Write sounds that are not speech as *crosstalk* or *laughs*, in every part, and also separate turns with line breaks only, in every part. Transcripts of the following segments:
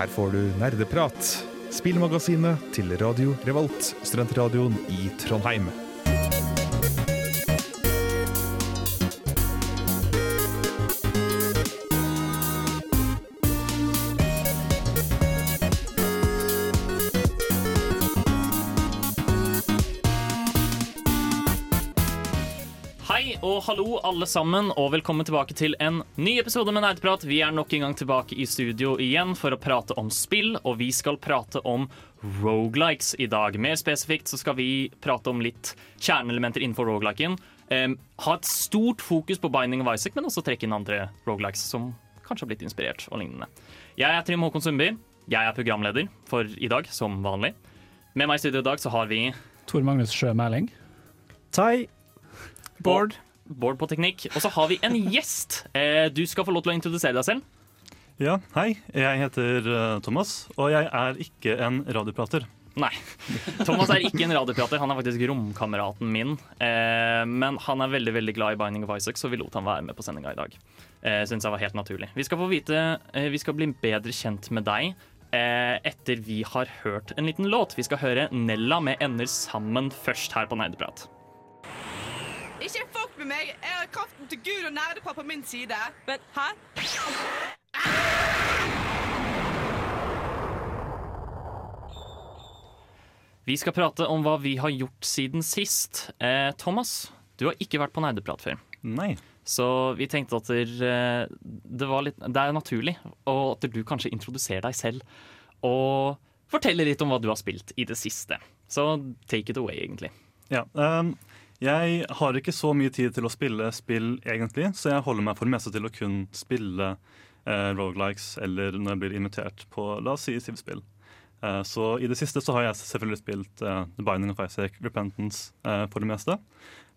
Her får du nerdeprat, spillmagasinet til Radio Revolt, studentradioen i Trondheim.
Alle sammen, og velkommen tilbake til en ny episode med Nerdprat. Vi er nok en gang tilbake i studio igjen for å prate om spill, og vi skal prate om rogelikes i dag. Mer spesifikt så skal vi prate om litt kjerneelementer innenfor rogeliken. Um, ha et stort fokus på Binding of Isaac, men også trekke inn andre rogelikes som kanskje har blitt inspirert og lignende. Jeg er Trym Håkon Sundby. Jeg er programleder for i dag, som vanlig. Med meg i studio i dag så har vi
Tor Magnus Sjø Mæling.
Tai. Bård.
Bård på teknikk. Og så har vi en gjest. Eh, du skal få lov til å introdusere deg selv.
Ja, hei. Jeg heter eh, Thomas, og jeg er ikke en radioprater.
Nei. Thomas er ikke en radioprater, han er faktisk romkameraten min. Eh, men han er veldig veldig glad i Binding of Isaac, så vi lot han være med på sendinga i dag. Synes jeg var helt naturlig. Vi skal få vite, vi skal bli bedre kjent med deg eh, etter vi har hørt en liten låt. Vi skal høre Nella med Ender sammen først her på Nerdeprat.
Ikke med meg! Jeg har kraften til Gud og nerdepar på min side. Men hæ?
Vi skal prate om hva vi har gjort siden sist. Eh, Thomas, du har ikke vært på Nerdeprat før.
Nei.
Så vi tenkte at eh, det, var litt, det er naturlig, og at du kanskje introduserer deg selv og forteller litt om hva du har spilt i det siste. Så take it away, egentlig.
Ja. ehm, jeg har ikke så mye tid til å spille spill, egentlig, så jeg holder meg for det meste til å kun spille eh, rogelikes eller når jeg blir invitert på la oss si Siv-spill. Eh, så i det siste så har jeg selvfølgelig spilt eh, The Binding of Isaac Repentance eh, for det meste.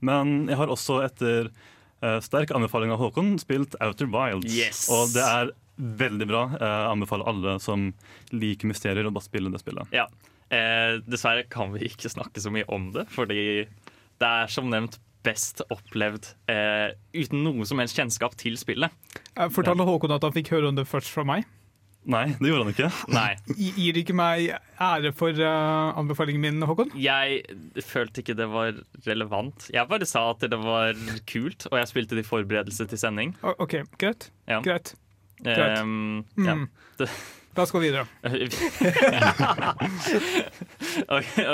Men jeg har også etter eh, sterk anbefaling av Håkon spilt Outer Wilds.
Yes!
Og det er veldig bra. Jeg anbefaler alle som liker mysterier, å bare spille det spillet.
Ja. Eh, dessverre kan vi ikke snakke så mye om det, fordi det er som nevnt best opplevd eh, uten noe som helst kjennskap til spillet.
Jeg fortalte Håkon at han fikk høre om det først fra meg.
Nei, det gjorde han ikke. *laughs*
Nei.
Gi- Gir ikke meg ære for uh, anbefalingen min, Håkon?
Jeg følte ikke det var relevant. Jeg bare sa at det var kult, og jeg spilte det i forberedelse til sending.
OK, greit.
Ja.
greit. Greit.
Um.
Mm.
Det-
La oss gå videre. *laughs*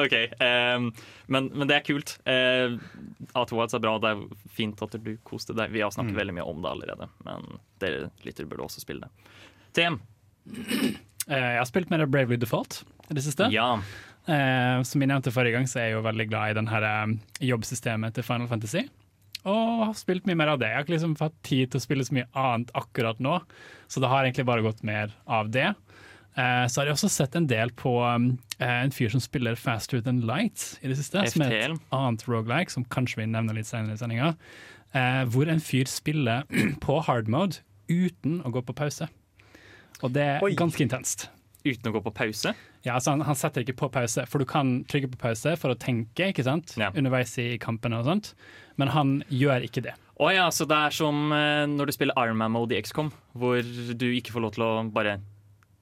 ok. Um, men, men det er kult. Uh, at Wilds er bra, det er fint at du koste deg. Vi har snakket veldig mye om det allerede, men dere lyttere burde også spille det. TM.
Uh, Jeg har spilt mer Bravely Default i det siste.
Ja.
Uh, som jeg nevnte forrige gang, så er jeg jo veldig glad i den her, eh, jobbsystemet til Final Fantasy. Og har spilt mye mer av det. Jeg har ikke liksom fått tid til å spille så mye annet akkurat nå, så det har egentlig bare gått mer av det. Eh, så har jeg også sett en del på um, eh, en fyr som spiller Faster Than Light i det siste. Som er et annet roguelike, som kanskje vi nevner litt senere i sendinga. Eh, hvor en fyr spiller *clears throat* på hard mode uten å gå på pause. Og det er
Oi.
ganske intenst.
Uten å gå på pause.
Ja, altså han, han setter ikke på pause, for du kan trykke på pause for å tenke ikke sant?
Ja.
underveis i kampene og sånt, men han gjør ikke det.
Å ja, så det er som når du spiller Ironman Mode i XCOM, hvor du ikke får lov til å bare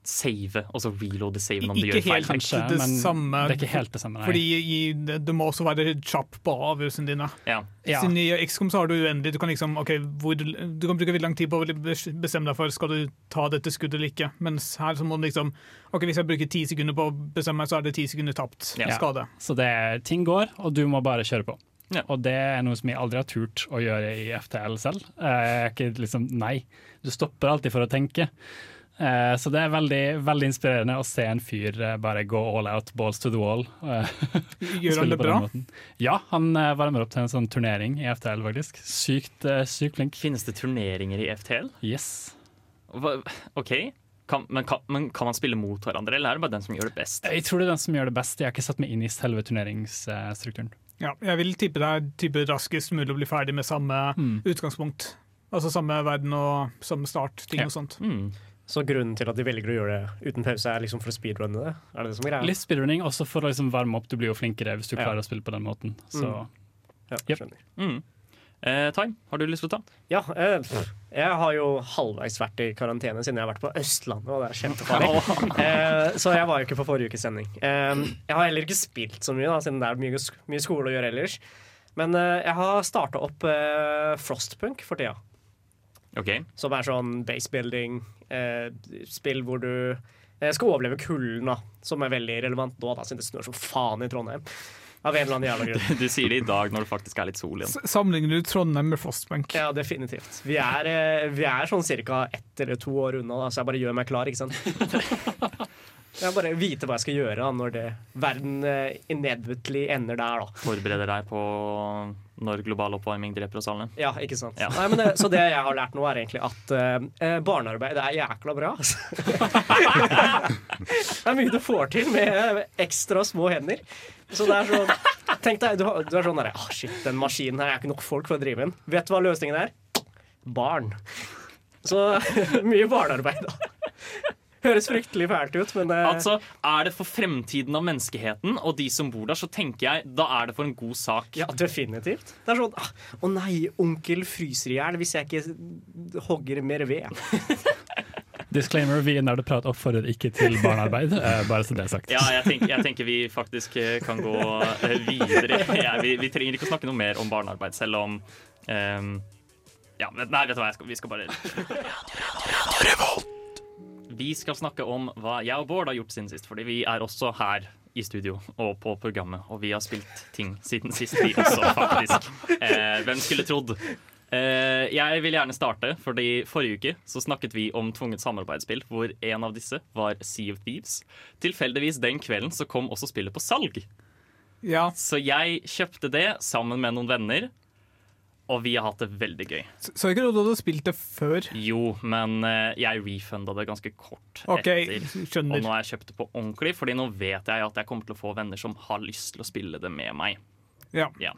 save, og så reloade saven om du
Ikke
gjør feil.
helt
Kanskje,
det
men
samme.
det er ikke helt det samme. Nei.
Fordi i, det, det må også være kjapp på avgjørelsene dine.
Ja.
ja.
Siden I XCOM så har du uendelig Du kan liksom, ok, hvor, du kan bruke veldig lang tid på å bestemme deg for skal du ta dette skuddet eller ikke. Mens her så må du liksom Ok, Hvis jeg bruker ti sekunder på å bestemme meg, så er det ti sekunder tapt
Ja.
skade.
Så det er, ting går, og du må bare kjøre på.
Ja.
Og det er noe som jeg aldri har turt å gjøre i FTL selv. Eh, Jeg er ikke liksom, nei, du stopper alltid for å tenke. Eh, Så det er veldig, veldig inspirerende å se en fyr eh, bare gå all out, balls to the wall. eh, *laughs*
Gjør han det bra?
Ja, han varmer opp til en sånn turnering i FTL, faktisk. Sykt, sykt flink.
Finnes det turneringer i FTL?
Yes.
Hva, OK, kan, men, kan, men kan man spille mot hverandre, eller er det bare den som gjør det best?
Jeg tror det er den som gjør det best. Jeg har ikke satt meg inn i selve turneringsstrukturen.
Ja, jeg vil tippe det er type raskest mulig å bli ferdig med samme
Mm.
utgangspunkt. Altså samme verden og samme start, ting
Ja.
og sånt.
Mm.
Så grunnen til at de velger å gjøre det uten pause, er liksom for å speedrunne det? Er det det som er greia?
Litt speedrunning, også for å liksom varme opp. Du blir jo flinkere hvis du
Ja.
klarer å spille på den måten. Så
Ja,
Yep.
skjønner.
Mm. Eh, Time, har du lyst til å ta?
Ja, eh, jeg har jo halvveis vært i karantene siden jeg har vært på Østlandet, og det er kjempefarlig. *laughs* Eh, så jeg var jo ikke på forrige ukes sending. Eh, jeg har heller ikke spilt så mye, da, siden det er mye, mye skole å gjøre ellers. Men eh, jeg har starta opp eh, Frostpunk for tida.
OK.
Som er sånn basebuilding, eh, spill hvor du eh, skal overleve kulden, da. Som er veldig relevant nå, da, siden det snør som faen i Trondheim. Av en eller annen jævla grunn. *laughs*
Du sier det i dag når det faktisk er litt sol igjen.
S- Sammenligner du Trondheim med Frostbank?
Ja, definitivt. Vi er, eh, vi er sånn ca. ett eller to år unna, da, så jeg bare gjør meg klar, ikke sant. *laughs* Jeg bare vite hva jeg skal gjøre da, når det, verden eh, inevitably ender der, da.
Forbereder deg på når global oppvarming dreper oss alle.
Ja, ikke sant.
Ja.
Nei, men det, så det jeg har lært nå, er egentlig at uh, eh, barnearbeid er jækla bra. Altså. *laughs* det er mye du får til med ekstra små hender. Så det er sånn Tenk deg, du, du er sånn der, oh, shit, den maskinen her er ikke nok folk for å drive den. Vet du hva løsningen er? Barn. Så *laughs* mye barnearbeid, da. Høres fryktelig fælt ut, men det...
Altså, Er det for fremtiden av menneskeheten og de som bor der, så tenker jeg da er det for en god sak.
Ja, definitivt. Det er sånn ah, Å nei, onkel fryser i hjel hvis jeg ikke hogger mer ved. *laughs*
Disclaimer, vi i Nerdeprat oppfordrer ikke til barnearbeid, eh, bare så det er sagt.
Ja, jeg tenker, jeg tenker vi faktisk eh, kan gå eh, videre. Ja, vi, vi trenger ikke å snakke noe mer om barnearbeid, selv om um, Ja, men nei, vet du hva, jeg skal, vi skal bare Vi skal snakke om hva jeg og Bård har gjort siden sist, fordi vi er også her i studio og på programmet, og vi har spilt ting siden sist, vi også, faktisk. Eh, hvem skulle trodd? Eh, jeg vil gjerne starte, fordi forrige uke så snakket vi om tvunget samarbeidsspill, hvor en av disse var Sea of Thieves. Tilfeldigvis den kvelden så kom også spillet på salg.
Ja.
Så jeg kjøpte det sammen med noen venner, og vi har hatt det veldig gøy.
Så så ikke du du hadde spilt det før?
Jo, men eh, jeg refunda det ganske kort
OK,
etter. Og nå har jeg kjøpt det på ordentlig, Fordi nå vet jeg at jeg kommer til å få venner som har lyst til å spille det med meg.
Ja.
Ja.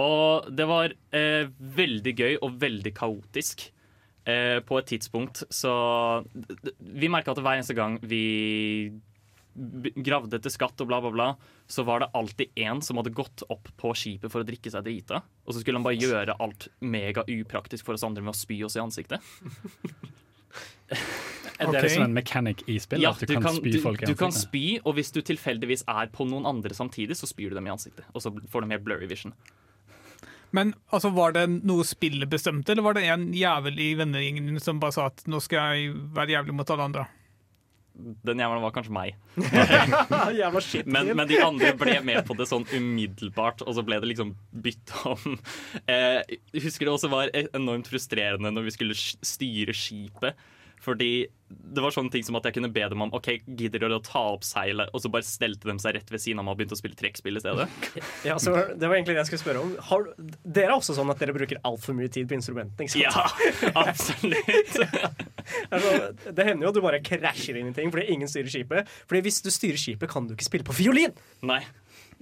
Og det var eh, veldig gøy og veldig kaotisk. Eh, på et tidspunkt så Vi merka at hver eneste gang vi gravde etter skatt og bla, bla, bla, så var det alltid én som hadde gått opp på skipet for å drikke seg drita. Og så skulle han bare gjøre alt mega upraktisk for oss andre med å spy oss i ansiktet. *laughs*
Er det
Ok.
liksom en mechanic i spill?
Ja,
at du, kan, spy
du,
folk i ansiktet?
du kan spy, og hvis du tilfeldigvis er på noen andre samtidig, så spyr du dem i ansiktet. Og så får de helt blurry vision.
Men altså, var det noe spillet bestemte, eller var det en jævel i vennegjengen som bare sa at nå skal jeg være jævlig mot alle andre?
Den jævelen var kanskje meg. *laughs* Men, men de andre ble med på det sånn umiddelbart, og så ble det liksom bytta om. Eh, jeg husker det også var enormt frustrerende når vi skulle styre skipet. Fordi det var sånne ting som at jeg kunne be dem om Ok, gidder dere å ta opp seilet, og så bare stelte de seg rett ved siden av meg og begynte å spille trekkspill i stedet. *laughs*
Ja, så Det var egentlig det jeg skulle spørre om. Har, dere er også sånn at dere bruker altfor mye tid på instrumentene? ikke sant?
Ja, *laughs* absolutt. *laughs*
Det, er det hender jo at du bare krasjer inn i ting fordi ingen styrer skipet. Fordi hvis du styrer skipet, kan du ikke spille på fiolin!
Nei.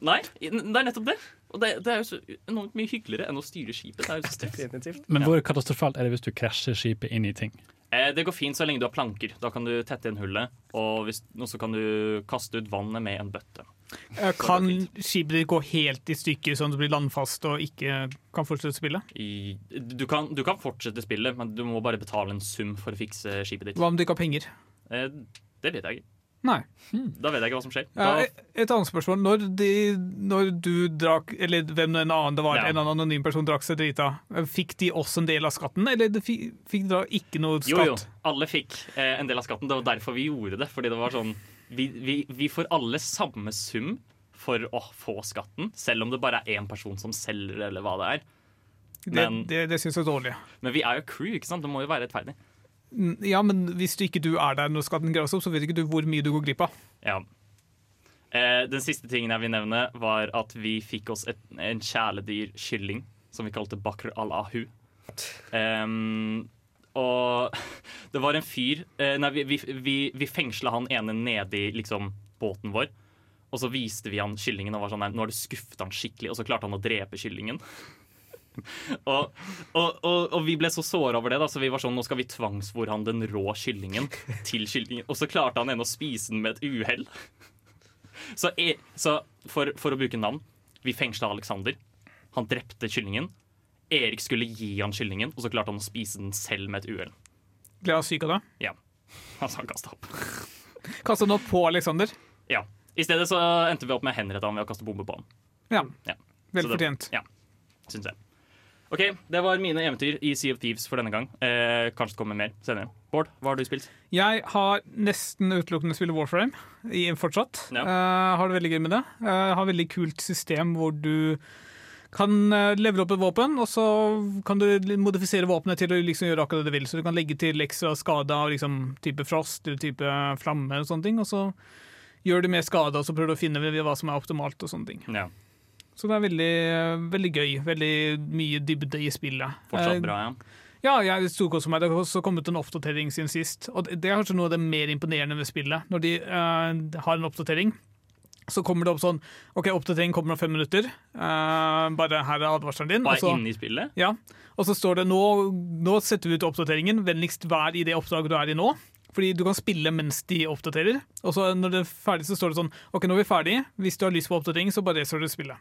Nei, det er nettopp det. Og det, det er jo så enormt mye hyggeligere enn å styre skipet. Det er jo så
Men hvor katastrofalt er det hvis du krasjer skipet inn i ting?
Eh, det går fint så lenge du har planker. Da kan du tette igjen hullet, og hvis- så kan du kaste ut vannet med en bøtte.
Eh, Kan skipet ditt gå helt i stykker sånn at det blir landfast og ikke kan fortsette å spille?
I, du, kan, du kan fortsette spillet, men du må bare betale en sum for å fikse skipet ditt.
Hva om du ikke har penger?
Eh, det vet jeg ikke.
Nei.
Da vet jeg ikke hva som skjer. Da,
et- et annet spørsmål. Når, de, når du drakk, eller hvem en annen det var,
Ja.
en annen anonym person drakk seg drita, eh, fikk de også en del av skatten, eller de fikk de da ikke noe
skatt? jo,
jo.
Alle fikk eh, en del av skatten. Det var derfor vi gjorde det. Fordi det var sånn Vi, vi, vi får alle samme sum for å få skatten, selv om det bare er én person som selger, eller hva det er.
Det, det, det syns jeg er dårlig.
Men vi er jo crew, ikke sant? Det må jo være rettferdig.
Ja, men hvis du ikke du er der når skatten graves opp, så vet ikke du hvor mye du går glipp av.
Ja. Eh, den siste tingen jeg vil nevne, var at vi fikk oss et, en kjæledyrkylling som vi kalte bakr al-ahu. Um, og *laughs* det var en fyr eh, Nei, vi, vi, vi, vi fengsla han ene nedi liksom, båten vår. Og så viste vi han kyllingen og var sånn, nei, nå har du skuffet han skikkelig. Og så klarte han å drepe kyllingen. *laughs* og, og, og, og vi ble så såra over det, da, så vi var sånn nå skal vi tvangsfòre han den rå kyllingen til kyllingen. Og så klarte han ennå å spise den med et uhell. Så, e- så for, for å bruke navn Vi fengsla Alexander. Han drepte kyllingen. Erik skulle gi han kyllingen, og så klarte han å spise den selv med et uhell.
Ble han syk av det?
Ja. Altså, han kasta opp.
Kasta han opp på Alexander?
Ja. I stedet så endte vi opp med å henrette ham ved å kaste bombe på ham.
Ja.
Ja.
Vel fortjent.
Ja, syns jeg. OK, det var mine eventyr i Sea of Thieves for denne gang. Eh, kanskje det kommer mer senere. Bård, hva har du spilt?
Jeg har nesten utelukkende spillet Warframe i, fortsatt.
Ja.
Eh, har det veldig gøy med det. Eh, har veldig kult system hvor du kan uh, levele opp et våpen, og så kan du modifisere våpenet til å liksom gjøre akkurat det du vil. Så du kan legge til ekstra skade av liksom, type frost eller type flamme, og sånne ting, og så gjør du mer skade, og så prøver du å finne hva som er optimalt. og sånne ting.
Ja,
Så det er veldig, veldig gøy. Veldig mye dybde i spillet.
Fortsatt bra, ja.
ja, jeg storkoser meg. Det har også kommet en oppdatering siden sist. Og det- er kanskje noe av det mer imponerende med spillet. Når de uh, har en oppdatering, så kommer det opp sånn OK, oppdatering kommer om fem minutter. Uh, bare her er advarselen din.
Bare inne i spillet?
ja. Og så står det nå, nå setter vi ut oppdateringen. Vennligst vær i det oppdraget du er i nå. Fordi du kan spille mens de oppdaterer. Og så når det er ferdig, så står det sånn OK, nå er vi ferdig. Hvis du har lyst på oppdatering, så bare reser du spillet.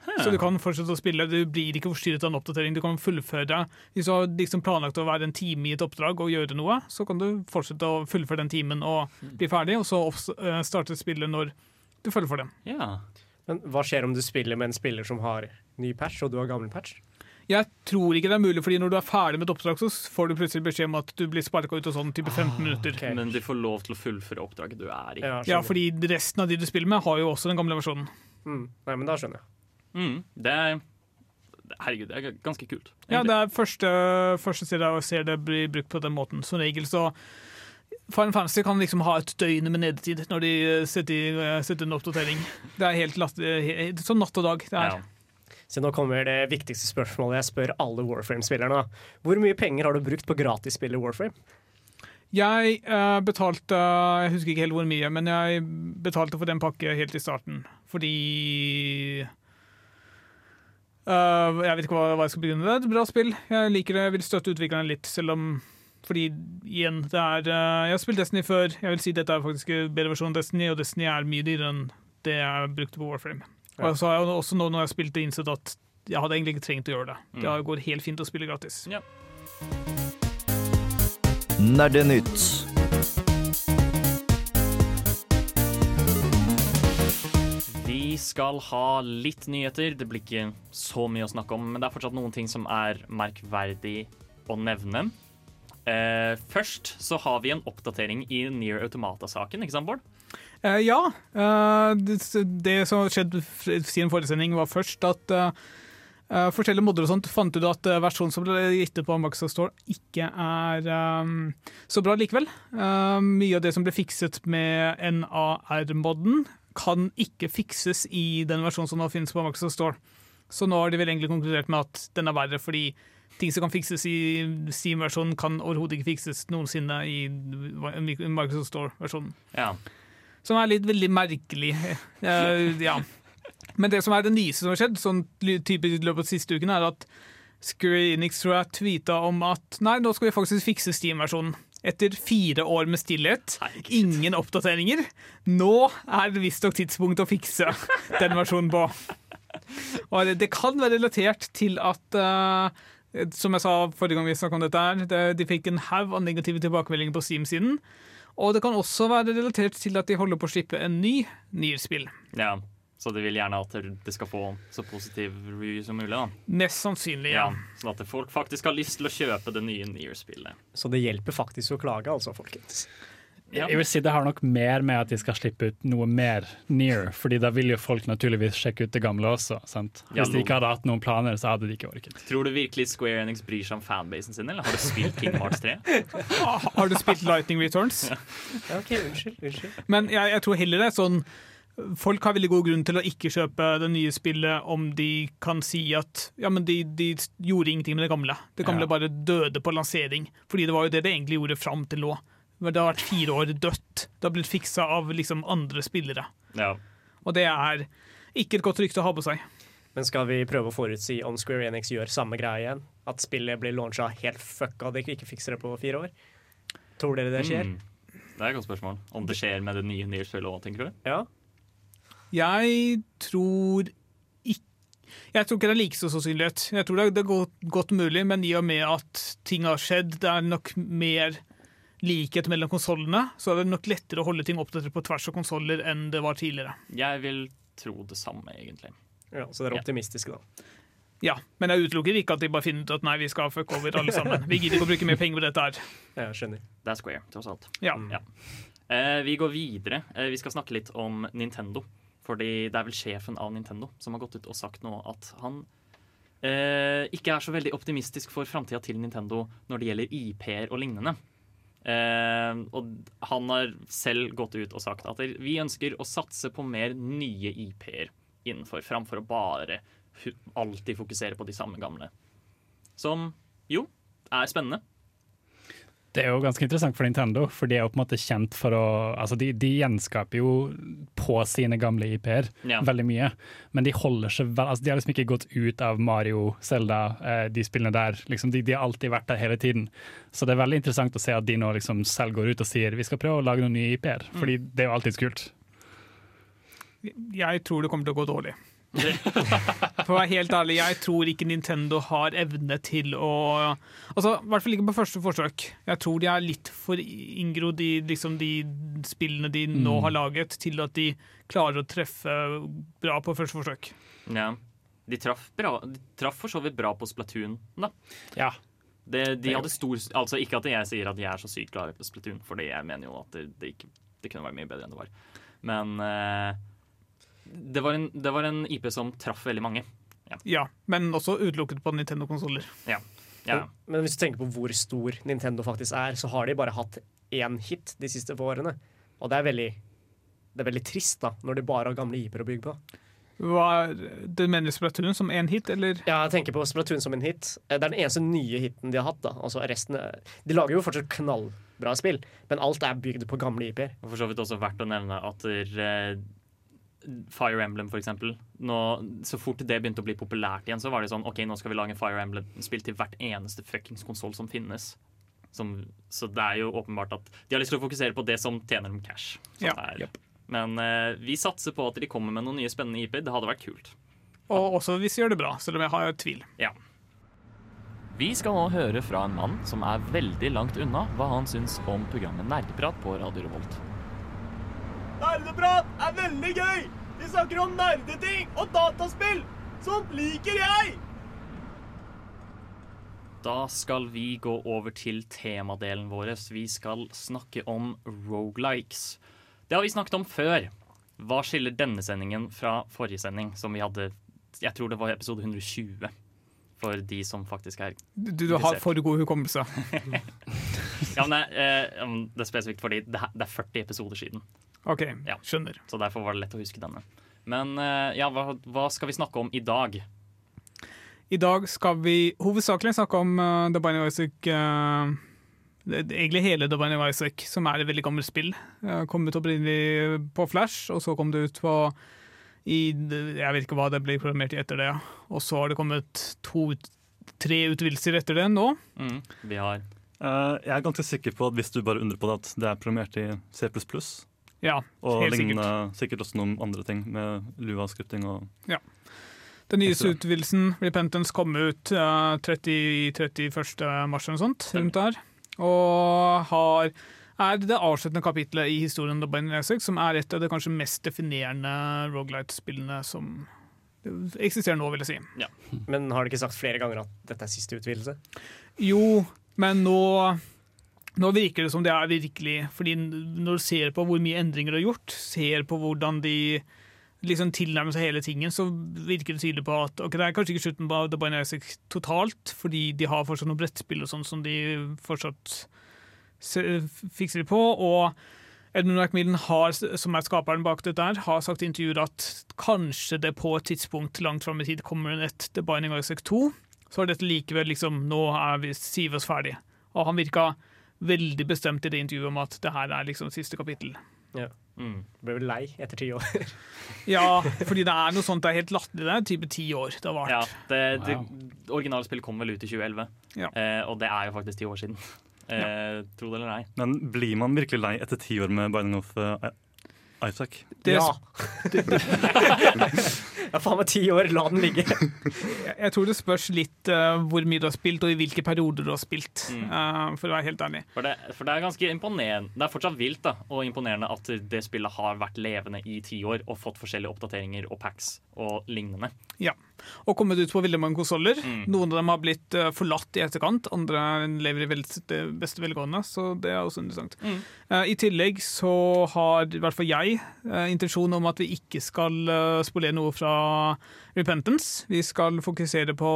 Så du kan fortsette å spille. Du blir ikke forstyrret av en oppdatering. Du kan fullføre Hvis du har liksom planlagt å være en time i et oppdrag og gjøre noe, så kan du fortsette å fullføre den timen og bli ferdig, og så eh, starte spillet når du følger for det.
Ja.
Men hva skjer om du spiller med en spiller som har ny patch, og du har gammel patch?
Jeg tror ikke det er mulig, fordi når du er ferdig med et oppdrag, så får du plutselig beskjed om at du blir sparka ut og sånn type 15 minutter.
Okay.
Men du får lov til å fullføre oppdraget du er i.
Ja,
Ja, fordi resten av de du spiller med, har jo også den gamle versjonen.
mm. Nei, men da skjønner jeg.
Mm, det er Herregud, det er ganske kult.
Ja, det er første, første sted jeg ser det blir brukt på den måten. Som regel så Final Fantasy kan liksom ha et døgn med nedetid når de setter, i- setter en oppdatering. Det er helt last, he- sånn natt og dag. Det er.
Ja.
Så nå kommer det viktigste spørsmålet jeg spør alle Warframe-spillerne. Hvor mye penger har du brukt på gratisspillet Warframe?
Jeg uh, betalte Jeg husker ikke helt hvor mye, men jeg betalte for den pakke helt i starten. Fordi eh, Jeg vet ikke hva, hva jeg skal begynne med. Det er et bra spill. Jeg liker det. Jeg vil støtte utviklerne litt, selv om fordi igjen, det er uh, Jeg har spilt Destiny før. Jeg vil si dette er faktisk en bedre versjon av Destiny, og Destiny er mye dyrere enn det jeg brukte på Warframe.
Ja.
Og så har jeg også nå når jeg har spilt det, innsett at jeg hadde egentlig ikke trengt å gjøre det. Det går helt fint å spille gratis.
Nerdenytt.
Skal ha litt nyheter. Det blir ikke så mye å snakke om, men det er fortsatt noen ting som er merkverdig å nevne. Uh, først så har vi en oppdatering i Near Automata-saken, ikke sant, Bård?
Uh, ja. Uh, det, det som har skjedd siden forrige var først at forskjellige modder og sånt fant ut at versjonen som ble gitt ut på Maxa Store, ikke er um, så bra likevel. Mye av det som ble fikset med NAR-modden, kan ikke fikses i den versjonen som nå finnes på Microsoft Store. Så nå har de vel egentlig konkludert med at den er verre, fordi ting som kan fikses i Steam-versjonen, kan overhodet ikke fikses noensinne i Microsoft Store-versjonen.
Ja.
Som er litt veldig merkelig. Eh, ja. Men det som er det nyeste som har skjedd, sånn typisk i løpet av de siste ukene, er at Square Enix tror jeg tweeta om at nei, nå skal vi faktisk fikse Steam-versjonen. Etter fire år med stillhet, ingen oppdateringer. Nå er det visstnok tidspunkt å fikse den versjonen på. Og det, kan være relatert til at uh, som jeg sa forrige gang vi snakket om dette, her, de fikk en haug av negative tilbakemeldinger på Steam-siden. Og det kan også være relatert til at de holder på å slippe en ny Nier-spill.
ja. Så de vil gjerne at det skal få så positiv review som mulig. da.
Mest sannsynlig, ja.
Ja, sånn at folk faktisk har lyst til å kjøpe det nye Near-spillet.
Så det hjelper faktisk å klage, altså, folkens.
Ja.
Jeg vil si Det har nok mer med at de skal slippe ut noe mer near, fordi da vil jo folk naturligvis sjekke ut det gamle også. sant?
Ja,
Hvis de ikke hadde hatt noen planer, så hadde de ikke orket.
Tror du virkelig Square Enix bryr seg om fanbasen sin, eller har du spilt King Hearts 3?
Ah, *laughs* Har du spilt Lightning Returns?
Ja, ok, unnskyld, unnskyld.
Men jeg, jeg tror heller det er sånn Folk har veldig god grunn til å ikke kjøpe det nye spillet om de kan si at ja, men de, de gjorde ingenting med det gamle. Det gamle
Ja.
bare døde på lansering. Fordi det var jo det det egentlig gjorde fram til nå. Men Det har vært fire år dødt. Det har blitt fiksa av liksom andre spillere.
Ja.
Og det er ikke et godt rykte å ha på seg.
Men skal vi prøve å forutsi om Square Enix gjør samme greie igjen? At spillet blir launcha helt fucka, de ikke fikser det på fire år? Tror dere det skjer?
Mm. Det er et godt spørsmål. Om det skjer med det nye nye spillet òg, tenker du?
Ja?
Jeg tror ikke Jeg tror ikke det er like stor sannsynlighet. Jeg tror det er, godt, godt mulig, men i og med at ting har skjedd, det er nok mer likhet mellom konsollene, så er det nok lettere å holde ting oppdatert på tvers av konsoller enn det var tidligere.
Jeg vil tro det samme, egentlig.
Ja, så dere er optimistiske, da.
Ja, men jeg utelukker ikke at de bare finner ut at nei, vi skal fuck over alle sammen. Vi gidder ikke å bruke mer penger på dette her.
Jeg skjønner.
Det er Square, tross alt.
Ja.
Ja. Eh, vi går videre. Eh, vi skal snakke litt om Nintendo. Fordi det er vel sjefen av Nintendo som har gått ut og sagt nå at han eh, ikke er så veldig optimistisk for framtida til Nintendo når det gjelder IP-er og lignende. Eh, og han har selv gått ut og sagt at vi ønsker å satse på mer nye IP-er innenfor, framfor å bare alltid fokusere på de samme gamle. Som jo er spennende.
Det er jo ganske interessant for Nintendo, for de er jo på en måte kjent for å Altså, de, de gjenskaper jo på sine gamle IP-er
Ja.
veldig mye, men de holder seg vel altså, De har liksom ikke gått ut av Mario, Zelda, eh, de spillene der. Liksom, de, de har alltid vært der hele tiden. Så det er veldig interessant å se at de nå liksom selv går ut og sier vi skal prøve å lage noen nye IP-er, fordi det er jo alltid kult.
Jeg tror det kommer til å gå dårlig. *laughs* For å være helt ærlig, jeg tror ikke Nintendo har evne til å Altså, I hvert fall ikke på første forsøk. Jeg tror de er litt for inngrodd i liksom, de spillene de nå har laget, til at de klarer å treffe bra på første forsøk.
Ja. De traff, bra, de traff for så vidt bra på Splatoon, da.
Ja.
Det, de hadde stor Altså Ikke at jeg sier at de er så sykt klare på Splatoon, for jeg mener jo at det, det, ikke, det kunne vært mye bedre enn det var. Men eh, det, var en, det var en IP som traff veldig mange.
Ja, Men også utelukket på Nintendo-konsoller.
Ja.
Men hvis du tenker på hvor stor Nintendo faktisk er, så har de bare hatt én hit de siste få årene. Og det er veldig, det er veldig trist da, når de bare har gamle IP-er å bygge på.
Hva, du mener Splatoon som én hit, eller?
Ja, jeg tenker på Splatoon som en hit. Eh, Det er den eneste nye hiten de har hatt. da Altså resten er- De lager jo fortsatt knallbra spill, men alt er bygd på gamle IP-er.
For så vidt også verdt å nevne at eh, Fire Emblem, for eksempel. Nå, så fort det begynte å bli populært igjen, så var det sånn OK, nå skal vi lage Fire Emblem-spill til hvert eneste fuckings konsoll som finnes. Som, så det er jo åpenbart at de har lyst til å fokusere på det som tjener dem cash. Som
Ja.
er, Men eh, vi satser på at de kommer med noen nye spennende IP. Det hadde vært kult.
Og også hvis de gjør det bra, selv om jeg har tvil.
Vi skal nå høre fra en mann som er veldig langt unna hva han syns om programmet Nerdeprat på Radio Revolt.
Nerdeprat er veldig gøy! Vi snakker om nerdeting og dataspill! Sånt liker jeg!
Da skal vi gå over til temadelen vår. Vi skal snakke om rogelikes. Det har vi snakket om før. Hva skiller denne sendingen fra forrige sending, som vi hadde Jeg tror det var episode 120. For de som faktisk er
Du, du har for god hukommelse. *laughs*
Ja, men det, eh, det er spesifikt fordi det er 40 episoder siden.
OK,
Ja.
skjønner.
Så derfor var det lett å huske denne. Men eh, ja, hva, hva skal vi snakke om i dag?
I dag skal vi hovedsakelig snakke om uh, The Binding of Isaac uh, det, det- Egentlig hele The Binding of Isaac, som er et veldig gammelt spill. Uh, kom ut opprinnelig på Flash, og så kom det ut på i, Jeg vet ikke hva det ble programmert i etter det. Og så har det kommet to, tre utvidelser etter det nå.
Mm, vi har
Uh, jeg er ganske sikker på at hvis du bare undrer på det, at det er programmert i C++,
Ja,
og
helt
lignende,
sikkert.
sikkert også noen andre ting med Lua-skripting og Ja.
Den nyeste utvidelsen, Repentance, kom ut uh, 30, 31. mars eller noe sånt, rundt der. Og har, er det avsluttende kapitlet i historien om of Isaac, som er et av de kanskje mest definerende Rogalight-spillene som eksisterer nå, vil jeg si. Ja.
Men har de ikke sagt flere ganger at dette er siste utvidelse?
Jo, men nå nå virker det som det er virkelig, fordi når du ser på hvor mye endringer de har gjort, ser på hvordan de liksom tilnærmer seg hele tingen, så virker det tydelig på at ok, det er kanskje ikke slutten på The of Isaac totalt, fordi de har fortsatt noen brettspill og sånn som de fortsatt fikser på, og Edmund Macmillan har, som er skaperen bak dette, her, har sagt i intervjuer at kanskje det på et tidspunkt langt fram i tid kommer et The Binding Isaac 2, så er dette likevel liksom Nå er vi, sier vi oss ferdig. Og han virka veldig bestemt i det intervjuet om at det her er liksom siste kapittel.
mm.
Ble vel lei etter ti år. *laughs*
Ja, fordi det er noe sånt det er helt latterlig. Det er type ti år det har vart.
Ja, det, det
Wow.
originale spillet kom vel ut i 2011,
Ja.
eh, og det er jo faktisk ti år siden. Eh, Tro det eller nei.
Men blir man virkelig lei etter ti år med Binding of uh, Isaac.
Det,
Ja. Jeg er *laughs* faen meg ti år, la den ligge.
Jeg, jeg tror det spørs litt uh, hvor mye du har spilt, og i hvilke perioder du har spilt.
Mm.
Uh, for å være helt ærlig.
For det, for det er ganske imponerende Det er fortsatt vilt da og imponerende at det spillet har vært levende i ti år og fått forskjellige oppdateringer og packs og lignende.
Ja. Og kommet ut på veldig mange konsoller.
Mm.
Noen av dem har blitt eh, forlatt i etterkant, andre lever i det beste velgående, så det er også interessant.
Mm.
Uh, I tillegg så har i hvert fall jeg uh, intensjon om at vi ikke skal uh, spolere noe fra Repentance. Vi skal fokusere på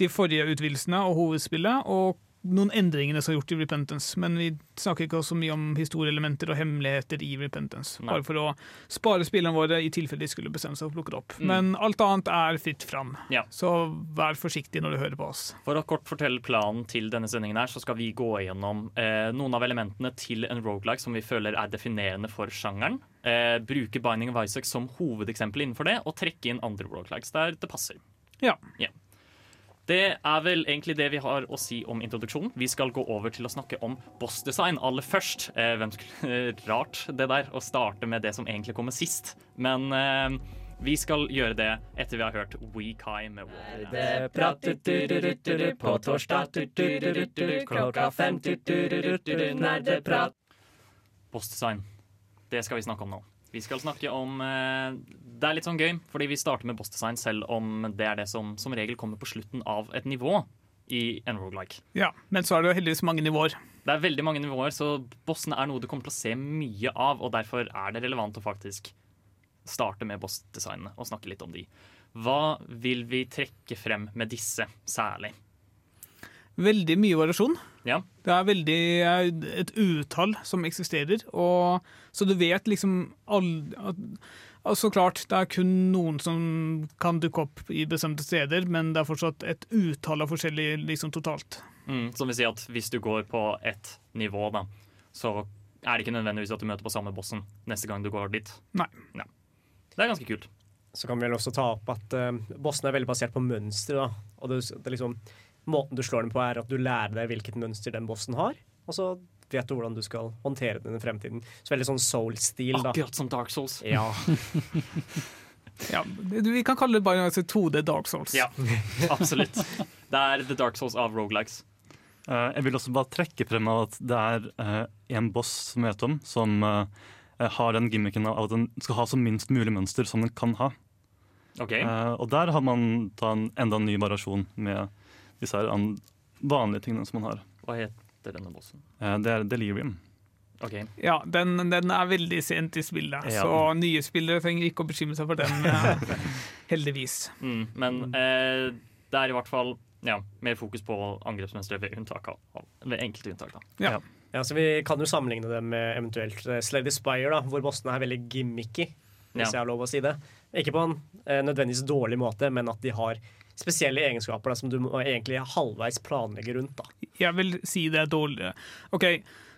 de forrige utvidelsene og hovedspillet, og noen endringene som er gjort i Repentance. Men vi snakker ikke så mye om historieelementer og hemmeligheter i Repentance.
Nei.
Bare for å spare spillene våre i tilfelle de skulle bestemme seg for å plukke det opp.
Mm.
Men alt annet er fritt fram.
Ja.
Så vær forsiktig når du hører på oss.
For å kort fortelle planen til denne sendingen her, så skal vi gå gjennom eh, noen av elementene til en roguelike som vi føler er definerende for sjangeren. Eh, bruke Binding of Isaac som hovedeksempel innenfor det, og trekke inn andre roguelikes der det passer.
Ja.
Det er vel egentlig det vi har å si om introduksjonen. Vi skal gå over til å snakke om bossdesign aller først. Eh, hvem skulle, *laughs* rart det der, å starte med det som egentlig kommer sist. Men eh, vi skal gjøre det etter vi har hørt Wekai med Wall.
På torsdag klokka fem.
Bossdesign. Det skal vi snakke om nå. Vi skal snakke om eh, Det er litt sånn gøy, fordi vi starter med bossdesign selv om det er det som som regel kommer på slutten av et nivå i en roguelike.
ja. Men så er det jo heldigvis mange nivåer.
Det er veldig mange nivåer, så bossene er noe du kommer til å se mye av, og derfor er det relevant å faktisk starte med bossdesignene og snakke litt om de. Hva vil vi trekke frem med disse særlig?
Veldig mye variasjon.
Ja.
Det er veldig eh, et utall som eksisterer, og så du vet liksom all, at, altså klart, det er kun noen som kan dukke opp i bestemte steder, men det er fortsatt et utall av forskjellige liksom totalt.
Mm, som vil si at hvis du går på ett nivå, da, så er det ikke nødvendigvis at du møter på samme bossen neste gang du går dit.
Nei.
Det er ganske kult.
Så kan vi vel også ta opp at uh, bossene er veldig basert på mønstre. Og det, det liksom, Måten du slår dem på, er at du lærer deg hvilket mønster den bossen har. Og så vet du hvordan du skal håndtere den i fremtiden. Så veldig sånn soul-stil.
Akkurat som Dark Souls.
Ja. *laughs*
Ja, vi kan kalle det bare altså 2D Dark Souls.
Ja, absolutt. Det er The Dark Souls av rogelikes.
Uh, jeg vil også bare trekke frem at det er uh, en boss som vet om, som uh, har den gimmicken av at den skal ha så minst mulig mønster som den kan ha.
OK.
Eh, og der har man ta en enda en ny variasjon med disse her vanlige tingene som man har.
Hva heter denne bossen?
Eh, det er delirium.
Okay.
Ja, den, den er veldig sent i spillet,
Ja.
så nye spillere trenger ikke å bekymre seg for den, eh, *laughs* heldigvis.
Mm, men eh, det er i hvert fall ja, mer fokus på angrepsmønstre ved, unntak av, ved enkelte unntak. Da.
Ja.
ja, så Vi kan jo sammenligne det med eventuelt uh, Slade Spire, da, hvor bossene er veldig gimmicky. Hvis
Ja.
jeg har lov å si det. Ikke på en eh, nødvendigvis dårlig måte, men at de har spesielle egenskaper da, som du må egentlig halvveis planlegge rundt. da.
Jeg vil si det er dårlig. Ok,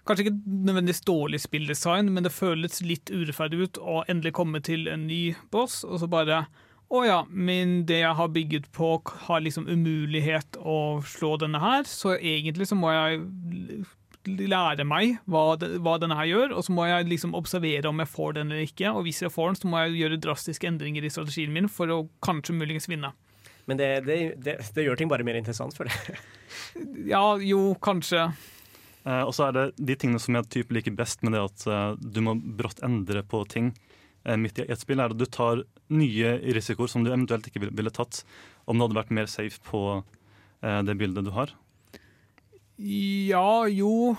Kanskje ikke nødvendigvis dårlig spilldesign, men det føles litt urettferdig ut å endelig komme til en ny boss, og så bare Å ja, men det jeg har bygget på, har liksom umulighet å slå denne her, så egentlig så må jeg lære meg hva, det, hva denne her gjør, og så må jeg liksom observere om jeg får den eller ikke, og hvis jeg får den, så må jeg gjøre drastiske endringer i strategien min for å kanskje muligens vinne.
Men det, det, det, det gjør ting bare mer interessant for det. *laughs*
Ja, jo, kanskje.
Eh, og så er det de tingene som jeg typ liker best med det at eh, du må brått endre på ting eh, midt i et spill, er at du tar nye risikoer som du eventuelt ikke ville, ville tatt om det hadde vært mer safe på eh, det bildet du har.
Ja, jo.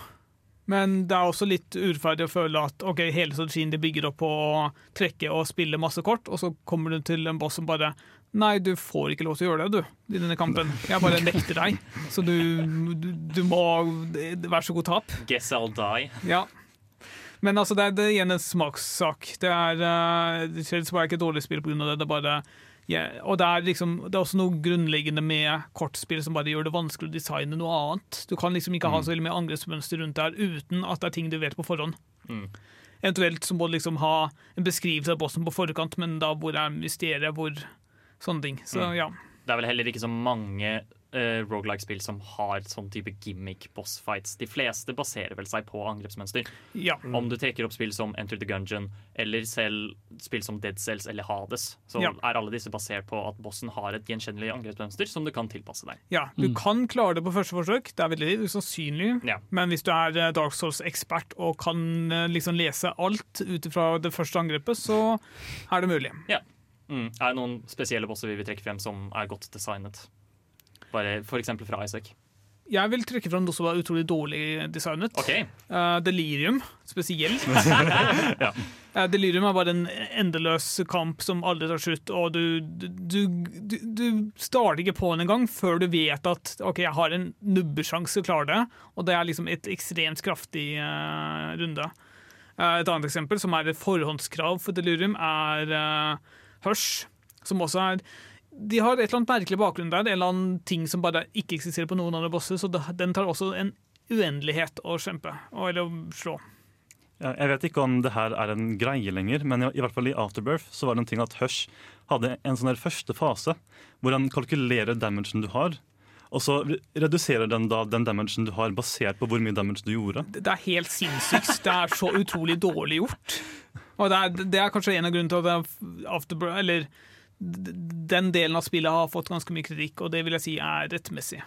Men det er også litt urettferdig å føle at ok, hele strategien de bygger opp på å trekke og spille masse kort, og så kommer du til en boss som bare Nei, du får ikke lov til å gjøre det, du, i denne kampen. Jeg bare nekter deg. Så du, du, du må Vær så god, tap.
Guess I'll die.
Ja. Men altså, det er, det er igjen en smakssak. Det er uh, Shells var ikke et dårlig spill pga. det. det er bare, ja, og det er, liksom, det er også noe grunnleggende med kortspill som bare gjør det vanskelig å designe noe annet. Du kan liksom ikke ha så veldig mye angrepsmønster rundt der uten at det er ting du vet på forhånd.
Mm.
Eventuelt så må du liksom ha en beskrivelse av bossen på forkant, men da hvor er mysteriet, hvor Sånne ting. Så
Mm.
ja.
Det er vel heller ikke så mange uh, rogelike-spill som har sånn type gimmick boss fights. De fleste baserer vel seg på angrepsmønster.
Ja.
Om du trekker opp spill som Enter the Gungeon, eller selv spill som Dead Cells eller Hades, så
Ja.
er alle disse basert på at bossen har et gjenkjennelig angrepsmønster som du kan tilpasse deg.
Ja, du kan klare det på første forsøk. Det er veldig usannsynlig.
Ja.
Men hvis du er eh, Dark Souls-ekspert og kan eh, liksom lese alt ut fra det første angrepet, så er det mulig.
Ja. Mm. Er det noen spesielle bosser vi vil trekke frem som er godt designet? Bare eksempel fra Isaac.
Jeg vil trekke fram noe som var utrolig dårlig designet.
Okay.
Uh, Delirium spesielt. *laughs*
Ja.
uh, Delirium er bare en endeløs kamp som aldri tar slutt, og du, du, du, du starter ikke på den engang før du vet at OK, jeg har en nubbesjanse til å klare det, og det er liksom et ekstremt kraftig uh, runde. Et annet eksempel, som er et forhåndskrav for Delirium, er uh, Hush, som også er de har et eller annet merkelig bakgrunn der, en eller annen ting som bare ikke eksisterer på noen andre bosser, så den tar også en uendelighet å kjempe, eller å slå.
Jeg vet ikke om det her er en greie lenger, men i, hvert fall i Afterbirth så var det en ting at Hush hadde en sånn der første fase hvor han kalkulerer damagen du har. Og så reduserer den da den damagen du har, basert på hvor mye damage du gjorde.
Det er helt sinnssykt. Det er så utrolig dårlig gjort. Og det er, det er kanskje en av grunnene til at er Afterbirth, eller den delen av spillet har fått ganske mye kritikk, og det vil jeg si er rettmessig.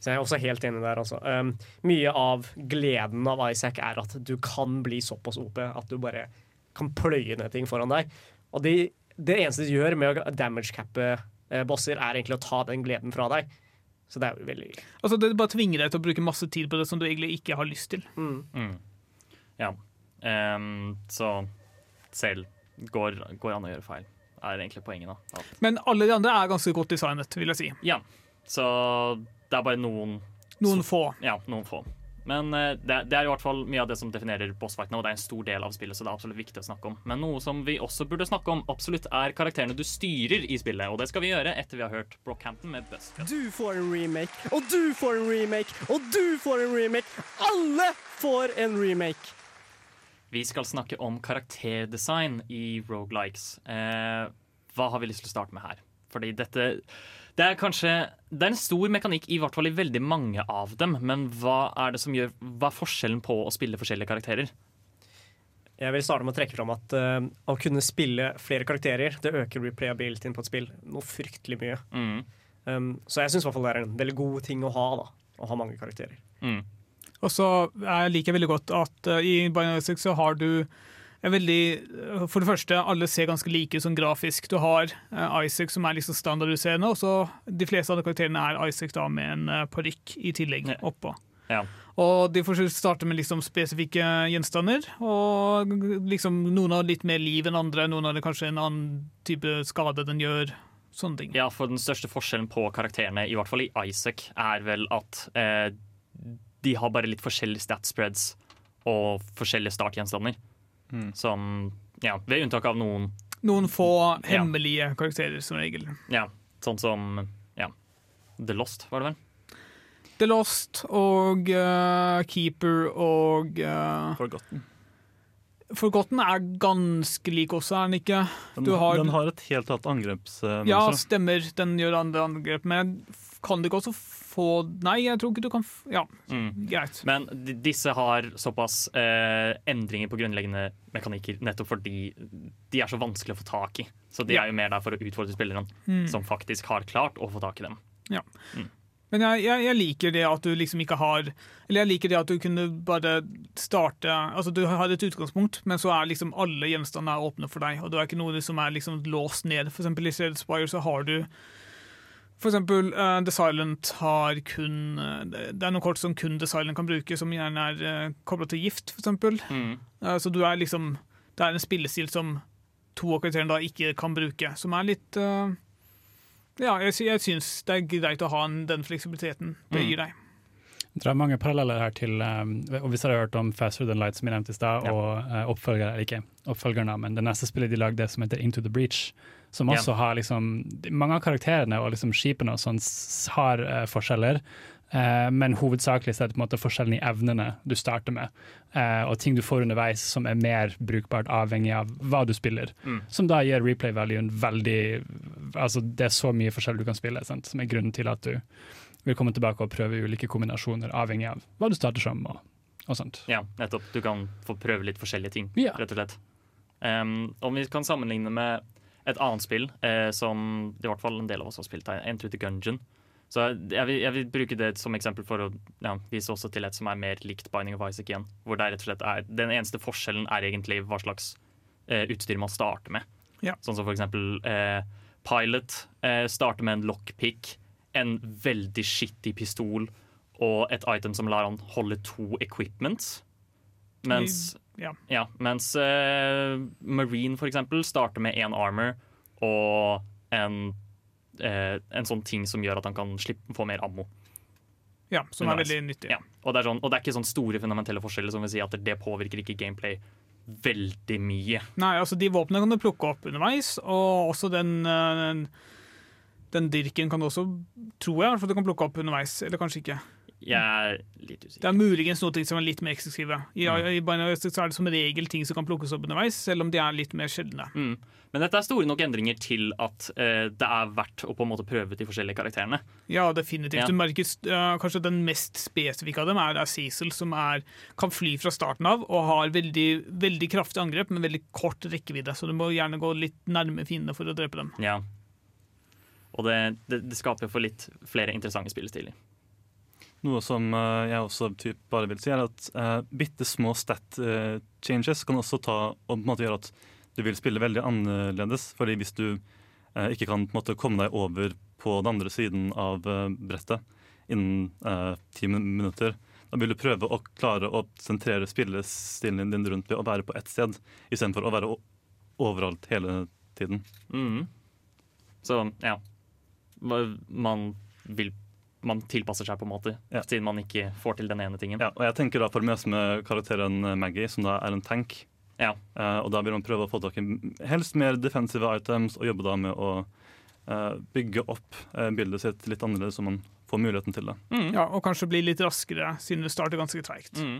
Så jeg er også helt enig der. Altså. Um, mye av gleden av Isaac er at du kan bli såpass OP at du bare kan pløye ned ting foran deg. Og de, det eneste de gjør med å damage-cappe eh, bosser, er egentlig å ta den gleden fra deg. Så det er jo veldig
Altså, Det bare tvinger deg til å bruke masse tid på det som du egentlig ikke har lyst til.
Mm. Ja. Um, så selv går, går an å gjøre feil, er egentlig poenget. da. At,
Men alle de andre er ganske godt designet, vil jeg si.
ja, så det er bare noen
Noen
Så-
få.
Ja, noen få. Men eh, det, det er i hvert fall mye av det som definerer bossfightene, og det er en stor del av spillet, så det er absolutt viktig å snakke om. Men noe som vi også burde snakke om, absolutt er karakterene du styrer i spillet, og det skal vi gjøre etter vi har hørt Brockhampton med Buzzcut.
Du får en remake, og du får en remake, og du får en remake. Alle får en remake.
Vi skal snakke om karakterdesign i Roguelikes. Eh, hva har vi lyst til å starte med her? Fordi dette Det er kanskje Det er en stor mekanikk, i hvert fall i veldig mange av dem, men hva er det som gjør Hva er forskjellen på å spille forskjellige karakterer?
Jeg vil starte med å trekke fram at uh, å kunne spille flere karakterer, det øker replayabilityen på et spill noe fryktelig mye.
Mm.
Um, så jeg syns det er en veldig god ting å ha, da. Å ha mange karakterer.
Mm.
Og så jeg liker jeg veldig godt at eh, i Binary så har du veldig eh, For det første, alle ser ganske like ut sånn grafisk. Du har uh, Isaac som er liksom standardutseende, og så de fleste av karakterene er Isaac da med en uh, parykk i tillegg
Ja.
oppå.
Ja.
Og de får starte med liksom spesifikke gjenstander, og liksom noen har litt mer liv enn andre, noen har kanskje en annen type skade den gjør. Sånne ting.
ja, for den største forskjellen på karakterene, i hvert fall i Isaac, er vel at eh, de har bare litt forskjellige stat spreads og forskjellige startgjenstander.
Mm.
Som Ja, ved unntak av noen
Noen få hemmelige karakterer, som regel.
Ja, sånn som ja, The Lost, var det vel?
The Lost og uh, Keeper og uh,
Forgotten.
Forgotten er ganske lik også, er den ikke?
Den,
Du har-
den har et helt annet angrepsmønster.
Ja, stemmer, den gjør andre angrep, men kan du ikke også få Nei, jeg tror ikke du kan Ja,
Mm.
greit.
Men disse har såpass eh, endringer på grunnleggende mekanikker nettopp fordi de er så vanskelig å få tak i. Så de
Ja.
er jo mer der for å utfordre spillerne
Mm.
som faktisk har klart å få tak i dem. Ja.
Men jeg, jeg, jeg liker det at du liksom ikke har Eller jeg liker det at du kunne bare starte Altså du har et utgangspunkt, men så er liksom alle gjenstandene åpne for deg, og det er ikke noe som er liksom låst ned. For eksempel i Shaded Spire så har du for eksempel uh, The Silent har kun uh, Det er noen kort som kun The Silent kan bruke, som gjerne er uh, kobla til gift, for eksempel.
Mm.
Uh, så du er liksom Det er en spillestil som to av karakterene da ikke kan bruke, som er litt eh, Ja, jeg, jeg syns det er greit å ha en, den fleksibiliteten det
Mm.
gir deg.
Jeg tror det er mange paralleller her til um, og Hvis dere har hørt om Faster Than Light, som jeg nevnte i stad,
Ja.
og uh, oppfølger, eller ikke oppfølgerne, men det neste spillet de lagde som heter Into the Breach, som
også
også har liksom Mange av karakterene og liksom skipene og sånn har uh, forskjeller, uh, men hovedsakelig så er det på en måte forskjellen i evnene du starter med, uh, og ting du får underveis som er mer brukbart avhengig av hva du spiller.
Mm.
Som da gir replay-valuen veldig Altså det er så mye forskjell du kan spille, sant? som er grunnen til at du vil komme tilbake og prøve ulike kombinasjoner, avhengig av hva du starter som. og, og sånt.
Ja, nettopp. Du kan få prøve litt forskjellige ting,
Ja.
rett og slett. Um, om vi kan sammenligne med et annet spill eh, som i hvert fall en del av oss har spilt, er Enter the Gungeon. Så jeg vil, jeg vil bruke det som eksempel for å ja, vise også til et som er mer likt Binding of Isaac igjen. Hvor det rett og slett er, Den eneste forskjellen er egentlig hva slags eh, utstyr man starter med.
Ja.
Sånn som for eksempel eh, Pilot eh, starter med en lockpick, en veldig skittig pistol og et item som lar han holde to equipments. Mens,
Ja.
ja, mens eh, Marine for eksempel starter med én armor og en, eh, en sånn ting som gjør at han kan slippe, få mer ammo.
ja, som er veldig nyttig.
Ja. Og, det er sånn, og det er ikke sånn store fundamentelle forskjeller som vil si at det påvirker ikke gameplay veldig mye.
Nei, altså De våpnene kan du plukke opp underveis, og også den den, Den dirken kan du også, tror jeg, for du kan plukke opp underveis. Eller kanskje ikke.
Jeg er litt usikker.
Det er muligens noe som er litt mer eksklusive. I,
Mm.
i Binary så er det som regel ting som kan plukkes opp underveis, selv om de er litt mer sjeldne.
Mm. Men dette er store nok endringer til at uh, det er verdt å på en måte prøve de forskjellige karakterene.
Ja, definitivt.
Ja.
Du merker uh, Kanskje den mest spesifikke av dem er, er Cecil, som er, kan fly fra starten av og har veldig, veldig kraftig angrep, men veldig kort rekkevidde. Så du må gjerne gå litt nærme fiendene for å drepe dem.
Ja. Og det, det, det skaper for litt flere interessante spillestiler.
Noe som eh, jeg også typ bare vil si, er at uh, bitte små stat uh, changes kan også ta og på en måte gjøre at du vil spille veldig annerledes. fordi hvis du uh, ikke kan på en måte komme deg over på den andre siden av uh, brettet innen ti min- minutter, da vil du prøve å klare å sentrere spillestilen din rundt ved å være på ett sted, istedenfor å være overalt hele tiden.
Mm. Så ja. Man vil Man tilpasser seg på en måte,
Ja.
siden man ikke får til den ene tingen.
Ja, og jeg tenker da for meg som med karakteren Maggie, som da er en tank.
Ja.
Uh, og da vil man prøve å få tak i helst mer defensive items, og jobbe da med å uh, bygge opp uh, bildet sitt litt annerledes, så man får muligheten til det.
Mm.
Ja, Og kanskje bli litt raskere, siden det starter ganske treigt.
Mm.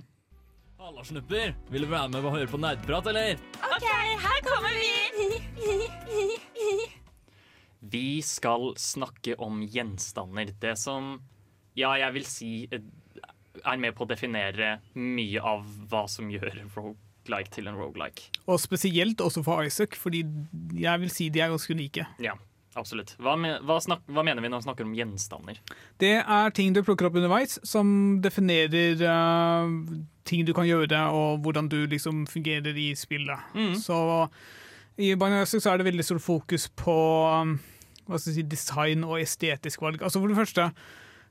Halla, snupper. Vil du være med og høre på nerdprat, eller?
OK, her kommer vi!
Vi skal snakke om gjenstander. Det som, ja, jeg vil si eh, er med på å definere mye av hva som gjør roguelike til en roguelike.
Og spesielt også for Isaac, fordi jeg vil si de er ganske unike.
Ja, absolutt. Hva, me- hva, snak, hva mener vi når vi snakker om gjenstander?
Det er ting du plukker opp underveis, som definerer uh, ting du kan gjøre, og hvordan du liksom fungerer i spillet. Så i Binary er det veldig stort fokus på um, si, design og estetisk valg. Altså For det første,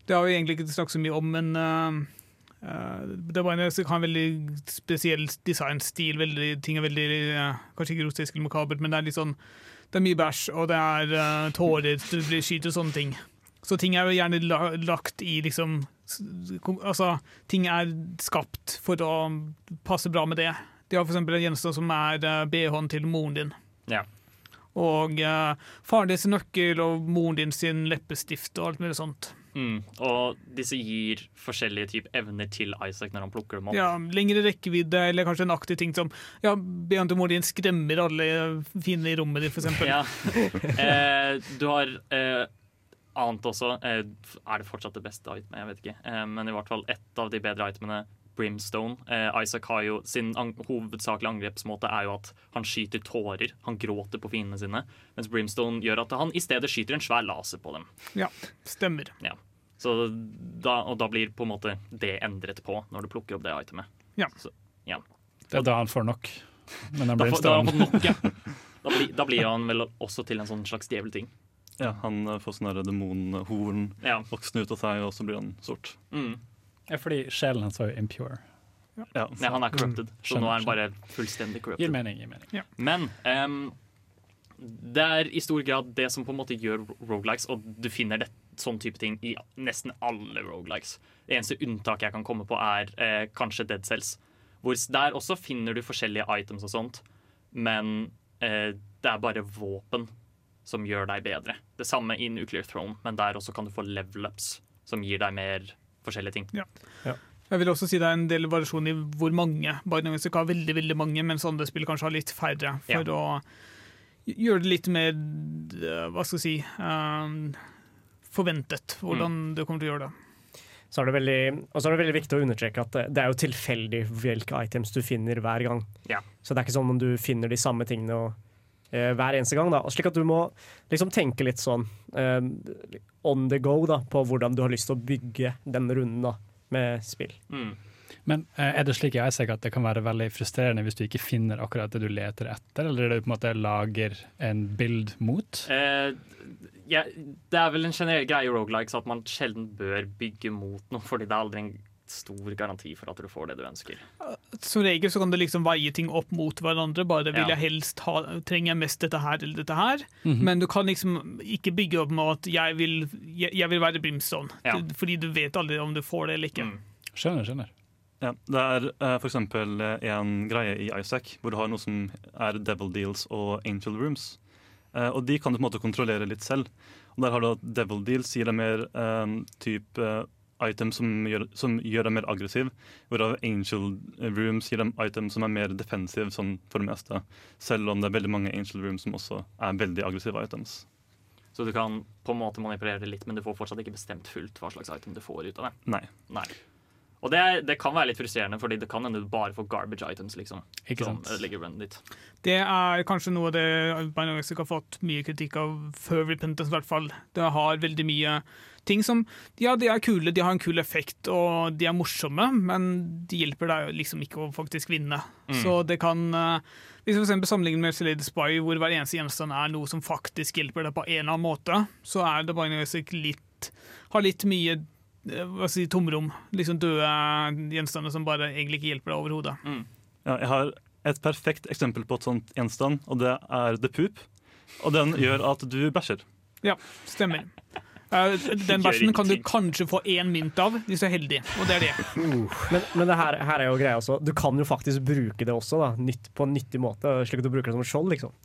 det har vi egentlig ikke snakket så mye om, men uh, uh, det har en veldig spesiell designstil. Veldig, ting er veldig uh, Kanskje ikke grotesk eller makabert, men det er litt sånn det er mye bæsj, og det er uh, tårer, det blir skyter og sånne ting. Så ting er jo gjerne la, lagt i liksom Altså, ting er skapt for å passe bra med det. De har f.eks. en gjenstand som er uh, BH-en til moren din.
Ja.
Og uh, faren din sin nøkkel og moren din sin leppestift og alt mulig sånt.
Mm. Og disse gir forskjellige typer evner til Isaac når han plukker dem opp.
Ja, Lengre rekkevidde, eller kanskje en aktiv ting som Ja, BH-en til moren din skremmer alle fiendene i rommet ditt, f.eks.
Ja. *laughs* Eh, du har eh, annet også. Eh, er det fortsatt det beste itemet? Jeg vet ikke. Eh, men i hvert fall ett av de bedre itemene, Brimstone. Eh, Isaac har jo sin an hovedsakelige angrepsmåte er jo at han skyter tårer. Han gråter på fiendene sine. Mens Brimstone gjør at han i stedet skyter en svær laser på dem.
Ja, stemmer.
Ja. Så da, og da blir på en måte det endret på når du plukker opp det itemet.
Ja.
Så, ja.
Det er da han får nok. Men han
Da,
blir
da, da han nok, ja. *laughs* Da blir, da blir han vel også til en sånn slags djevelting.
Ja, Han eh, får sånn der demonhorn
Ja.
voksen ut av seg, og så blir han sort.
Mm.
Ja, fordi sjelen hans var jo impure.
Ja,
Nei, han er corrupted, så nå er han bare fullstendig
Gir
corrupted.
mening. gir mening.
Men um, det er i stor grad det som på en måte gjør rogelikes, og du finner det, sånn type ting i nesten alle rogelikes. Det eneste unntaket jeg kan komme på, er eh, kanskje Dead Cells. Hvor der også finner du forskjellige items og sånt, men eh, det er bare våpen som gjør deg bedre. Det samme i Nuclear Throne, men der også kan du få level-ups som gir deg mer forskjellige ting.
Jeg vil også si det er en del variasjon i hvor mange. Binding of Isaac har veldig veldig mange, mens andre spill kanskje har litt færre. For å gjøre det litt mer eh, Hva skal jeg si um, forventet hvordan du kommer til å gjøre det.
Så er det veldig, og så er det veldig viktig å understreke at det, er jo tilfeldig hvilke items du finner hver gang.
Ja.
Så det er ikke sånn om du finner de samme tingene og, hver eneste gang. Da. Slik at du må liksom tenke litt sånn eh, on the go da, på hvordan du har lyst til å bygge den runden da, med spill.
Mm.
Men eh, er det slik jeg ser at det kan være veldig frustrerende hvis du ikke finner akkurat det du leter etter, eller er det på en måte lager en bild mot?
Eh, ja, det er vel en generell greie i rogelikes at man sjelden bør bygge mot noe, fordi det er aldri en stor garanti for at du får det du ønsker.
Som regel så kan du liksom veie ting opp mot hverandre. Bare vil
Ja.
jeg helst ha, trenger jeg mest dette her eller dette her?
Mhm.
Men du kan liksom ikke bygge opp med at jeg vil, jeg, jeg vil være brimstone.
Ja.
Fordi du vet aldri om du får det eller ikke.
Mm.
Skjønner, skjønner.
Ja, det er uh, for eksempel eh, en greie i Isaac hvor du har noe som er Devil Deals og Angel Rooms. Uh, og de kan du på en måte kontrollere litt selv. Og der har du at Devil Deals gir deg mer uh, type eh, item som gjør, som gjør dem mer aggressiv, hvorav Angel Rooms gir dem item som er mer defensive sånn for det meste. Selv om det er veldig mange Angel Rooms som også er veldig aggressive items.
Så du kan på en måte manipulere det litt, men du får fortsatt ikke bestemt fullt hva slags item du får ut av det.
Nei.
Nei. Og det, er, det kan være litt frustrerende, fordi det kan hende du bare får garbage items, liksom.
Ikke
som
sant?
ødelegger runnet ditt.
Det er kanskje noe det Binary har fått mye kritikk av før Repentance, i hvert fall. Det har veldig mye ting som Ja, de er kule, de har en kul effekt, og de er morsomme, men de hjelper deg liksom ikke å faktisk vinne.
Mm.
Så det kan eh, Hvis vi eksempel sammenligner med Slade Spy, hvor hver eneste gjenstand er noe som faktisk hjelper deg på en eller annen måte, så er det Binary litt Har litt mye eh, hva skal si, tomrom. Liksom døde gjenstander som bare egentlig ikke hjelper deg overhodet.
Ja, jeg har et perfekt eksempel på et sånt gjenstand, og det er The Poop. Og den gjør at du bæsjer.
Ja, stemmer. Eh, den bæsjen kan du kanskje få én mynt av, hvis du er heldig. Og det er det.
Men, men det her, her er jo greia også. Du kan jo faktisk bruke det også da, nytt, på en nyttig måte, slik at du bruker det som et skjold. liksom.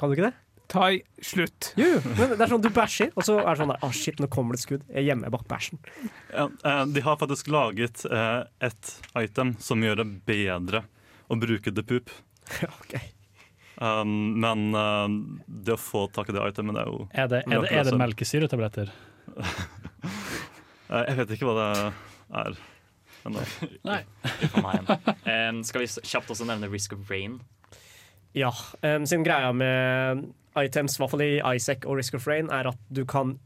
Kan du ikke det?
Tai, slutt.
Jo, men det er sånn du bæsjer, og så er det sånn der, ah shit, nå kommer det et skudd. Jeg gjemmer bak bæsjen.
Ja, eh, de har faktisk laget eh, et item som gjør det bedre å bruke The Poop. *laughs*
Ok.
Um, men eh, det å få tak i det itemet, det er jo
Er det, er det, er det melkesyretabletter? *laughs*
Jeg vet ikke hva det er. ennå. *laughs*
Nei.
Em, skal vi kjapt også nevne Risk of Rain?
Ja, um, sin greia med items, i hvert fall i Isaac og Risk of Rain, er at du kan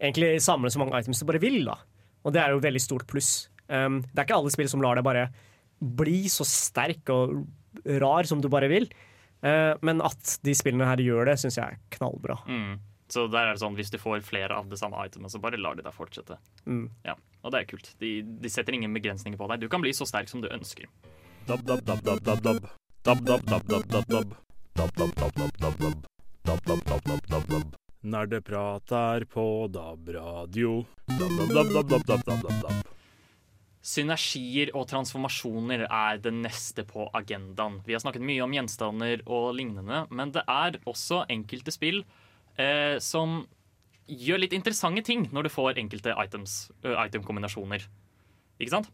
egentlig samle så mange items du bare vil. da. Og det er jo et veldig stort pluss. Um, det er ikke alle spill som lar deg bare bli så sterk og rar som du bare vil. Uh, men at de spillene her gjør det, syns jeg er knallbra.
Mm. Så der er det sånn, Hvis du får flere av det samme itemet, så bare lar de deg fortsette.
Mm.
Ja, Og det er kult. De, de setter ingen begrensninger på deg. Du kan bli så sterk som du ønsker.
Dab, dab, dab, dab, dab, dab. Dab, dab, dab, dab, dab, dab. Dab, dab, dab, dab, dab, dab. Dab, dab, dab. Nerdeprat er på DAB-radio. Dab, dab, dab, dab, dab, dab, dab.
Synergier og transformasjoner er det neste på agendaen. Vi har snakket mye om gjenstander og lignende, men det er også enkelte spill eh, som gjør litt interessante ting når du får enkelte items, uh, itemkombinasjoner. Ikke sant?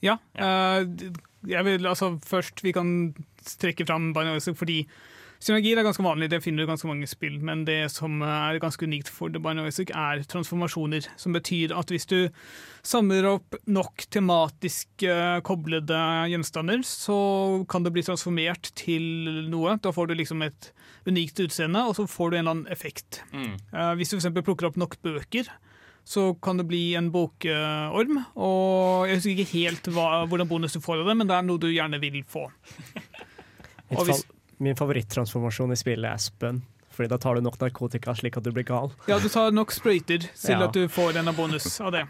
Ja. ja. Uh, jeg vil altså først Vi kan trekke fram Binding fordi synergier er ganske vanlig, det finner du ganske mange spill. Men det som er ganske unikt for The Binary Music, er transformasjoner. Som betyr at hvis du samler opp nok tematisk eh, koblede gjenstander, så kan det bli transformert til noe. Da får du liksom et unikt utseende, og så får du en eller annen effekt.
Mm.
Eh, hvis du eksempel plukker opp nok bøker, så kan det bli en bokorm. Og jeg husker ikke helt hva, hvordan bonus du får av det, men det er noe du gjerne vil få.
Mitt fall, min favoritttransformasjon i spillet er spønn. Fordi da tar du nok narkotika slik at du blir gal.
Ja, du tar nok sprøyter til
Ja.
at du får en bonus av det.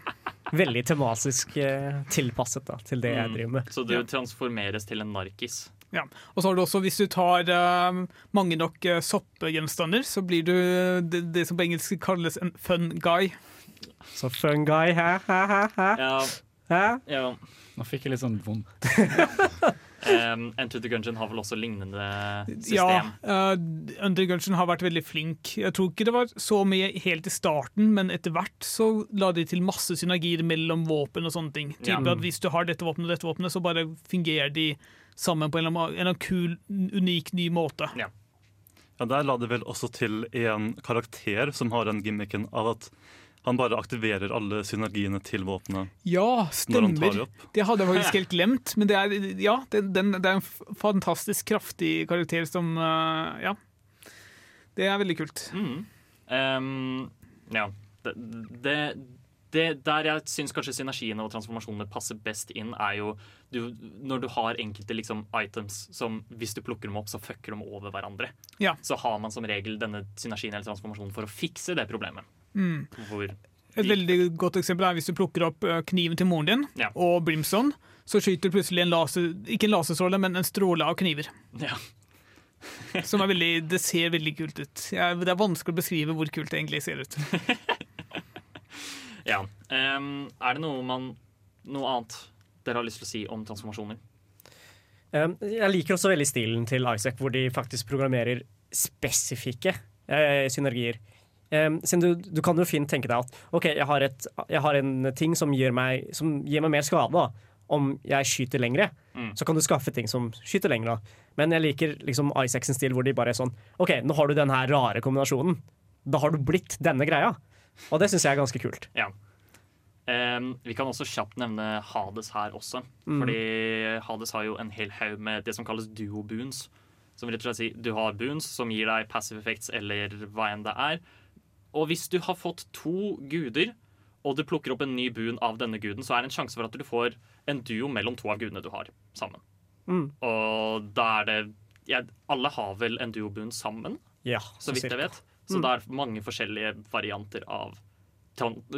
Veldig tematisk eh, tilpasset da, til det jeg
Mm.
driver med.
Så du
Ja.
transformeres til en narkis.
Ja. Og så har du også, hvis du tar eh, mange nok uh, soppgjenstander, så blir du det, det som på engelsk kalles en fun guy.
Så fun guy, hæ, hæ, hæ, hæ?
Ja,
hæ?
ja.
Nå fikk jeg litt sånn vondt. *laughs*
Um, Enter the Gungeon har vel også lignende system.
Ja, uh, Under Gungeon har vært veldig flink. Jeg tror ikke det var så mye helt i starten, men etter hvert så la de til masse synergier mellom våpen og sånne ting. Type
Ja.
at Hvis du har dette våpenet og dette våpenet, så bare fungerer de sammen på en eller annen, en eller annen kul, unik, ny måte.
Ja.
Ja, Der la de vel også til en karakter som har den gimmicken av at han bare aktiverer alle synergiene til våpenet
Ja, stemmer.
det
hadde jeg faktisk *laughs* helt glemt. Men det er, ja, det, den, det er en fantastisk kraftig karakter som eh, Ja. Det er veldig kult.
Mm. Um, ja. Det, det, det der jeg syns kanskje synergiene og transformasjonene passer best inn, er jo du, når du har enkelte liksom, items som hvis du plukker dem opp, så fucker de over hverandre.
Ja.
Så har man som regel denne synergien eller transformasjonen for å fikse det problemet.
Mm.
Hvor
Et veldig godt eksempel er hvis du plukker opp eh, kniven til moren din
Ja.
og Brimson, så skyter du plutselig en laser, ikke en laserstråle, men en stråle av kniver.
Ja. *laughs*
Som er veldig, det ser veldig kult ut. Ja, det er vanskelig å beskrive hvor kult det egentlig ser ut. *laughs*
ja. Um, er det noe, man, noe annet dere har lyst til å si om transformasjoner?
Um, jeg liker også veldig stilen til Isaac, hvor de faktisk programmerer spesifikke eh, synergier. Um, siden du, du kan jo fint tenke deg at OK, jeg har, et, jeg har en ting som gir meg, som gir meg mer skade da, om jeg skyter lengre.
Mm.
Så kan du skaffe ting som skyter lengre. da. Men jeg liker liksom Isaacs stil, hvor de bare er sånn OK, nå har du den her rare kombinasjonen. Da har du blitt denne greia. Og det syns jeg er ganske kult.
Ja. Um, vi kan også kjapt nevne Hades her også.
Mm.
Fordi Hades har jo en hel haug med det som kalles duo boons. Som rett og slett sier du har boons som gir deg passive effects eller hva enn det er. Og hvis du har fått to guder, og du plukker opp en ny boon av denne guden, så er det en sjanse for at du får en duo mellom to av gudene du har sammen.
Mm.
Og da er det ja, Alle har vel en duo boon sammen?
Ja,
så vidt jeg vet. Så
Mm.
det er mange forskjellige varianter av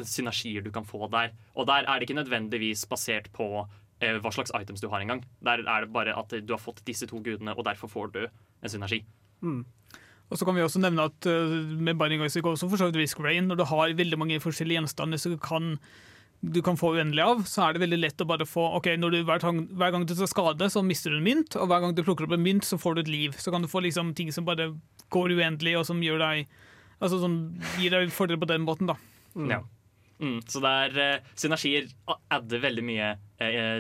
synergier du kan få der. Og der er det ikke nødvendigvis basert på eh, hva slags items du har engang. Der er det bare at du har fått disse to gudene, og derfor får du en synergi.
Mm.
Og så kan vi også nevne at uh, med Binding Isaac også for så vidt Risk Rain, når du har veldig mange forskjellige gjenstander som du du kan få uendelig av, så er det veldig lett å bare få ok, du, hver, hver gang du tar skade, så mister du en mynt, og hver gang du plukker opp en mynt, så får du et liv. Så kan du få liksom ting som bare går uendelig, og som deg Altså som gir deg fordeler på den måten, da.
Ja. Mm, så det er eh, synergier adder veldig mye eh,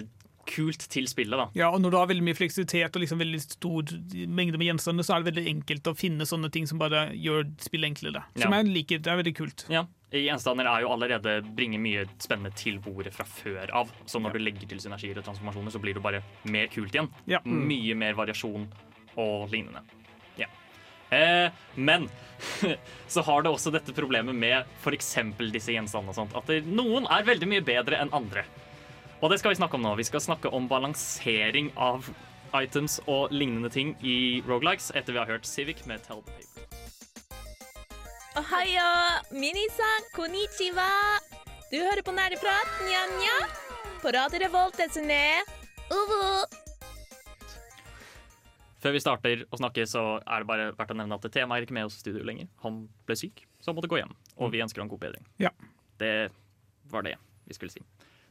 kult til spillet, da.
Ja, og når du har veldig mye fleksibilitet og liksom veldig stor mengde med gjenstander, så er det veldig enkelt å finne sånne ting som bare gjør spillet enklere. Som
Ja.
jeg liker. Det er veldig kult.
Ja, Gjenstander er jo allerede bringer mye spennende til bordet fra før av. Så når du legger til synergier og transformasjoner, så blir det bare mer kult igjen.
Ja. Mm.
Mye mer variasjon og lignende. Ja. Eh, men *laughs* så har det også dette problemet med f.eks. disse gjenstandene og sånt. At noen er veldig mye bedre enn andre. Og det skal vi snakke om nå. Vi skal snakke om balansering av items og lignende ting i Rogalikes etter vi har hørt Civic med Tell the Paper.
Ohayo, minisan, konnichiwa. Du hører på Nerdeprat, nja-nja. På Radio Revolt, desene. Uvu.
Før vi starter å snakke, så er det bare verdt å nevne at Thea er ikke med oss i studio lenger. Han ble syk, så han måtte gå hjem. Og vi ønsker han god bedring.
Ja.
Det var det vi skulle si.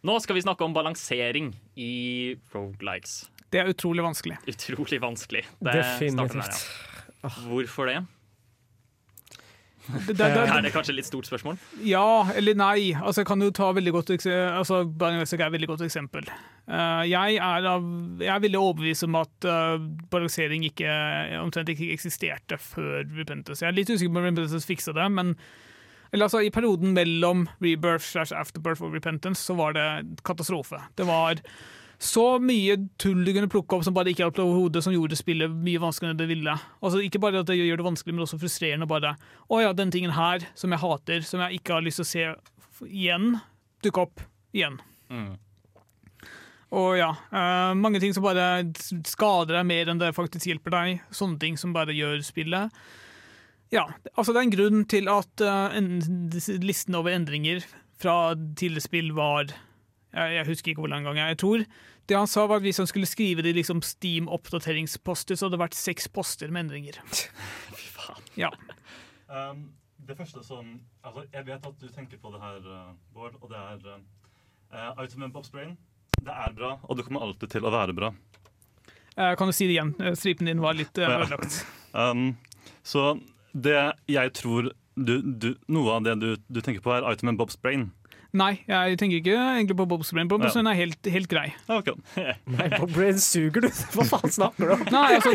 Nå skal vi snakke om balansering i rogelikes.
Det er utrolig vanskelig.
Utrolig vanskelig. Det
Definitivt.
der, ja. Hvorfor det?
Det, det, det,
Er det kanskje litt stort spørsmål?
Ja eller nei. Altså, jeg kan jo ta veldig godt altså, Binding Isaac er et veldig godt eksempel. Uh, jeg, er av, jeg er veldig overbevist om at uh, balansering ikke, omtrent ikke eksisterte før Repentance. Jeg er litt usikker på om Repentance fiksa det, men eller, altså, i perioden mellom Rebirth slash Afterbirth og Repentance så var det katastrofe. Det var så mye tull du kunne plukke opp som bare ikke hjalp over hodet, som gjorde spillet mye vanskeligere enn det ville. Altså Ikke bare at det gjør det vanskelig, men også frustrerende. bare, Å ja, den tingen her som jeg hater, som jeg ikke har lyst til å se igjen, dukke opp igjen.
Mm.
Og ja, uh, mange ting som bare skader deg mer enn det faktisk hjelper deg. Sånne ting som bare gjør spillet Ja, altså det er en grunn til at uh, en, listen over endringer fra tidligere spill var jeg, jeg husker ikke hvor lang gang jeg, jeg tror Det han sa var at hvis han skulle skrive det i liksom Steam-oppdateringsposter, så hadde det vært seks poster med endringer. *laughs*
Fy faen.
Ja.
Um, det første som altså, Jeg vet at du tenker på det her, uh, Bård, og det er uh, Automan Bob's Det er bra, og det kommer alltid til å være bra.
Uh, kan du si det igjen? Eh, Stripen din var litt eh,
Ja.
ødelagt. *laughs*
Um, så det jeg tror du, du, Noe av det du, du tenker på, er itemen Bob's Brain.
Nei, jeg tenker ikke egentlig på Bob's Brain. Bob's
Ja.
Brain er helt, helt grei.
Okay. *laughs*
Nei, Bob Brain suger, du. *laughs* Hva faen snakker du om?
Nei, altså,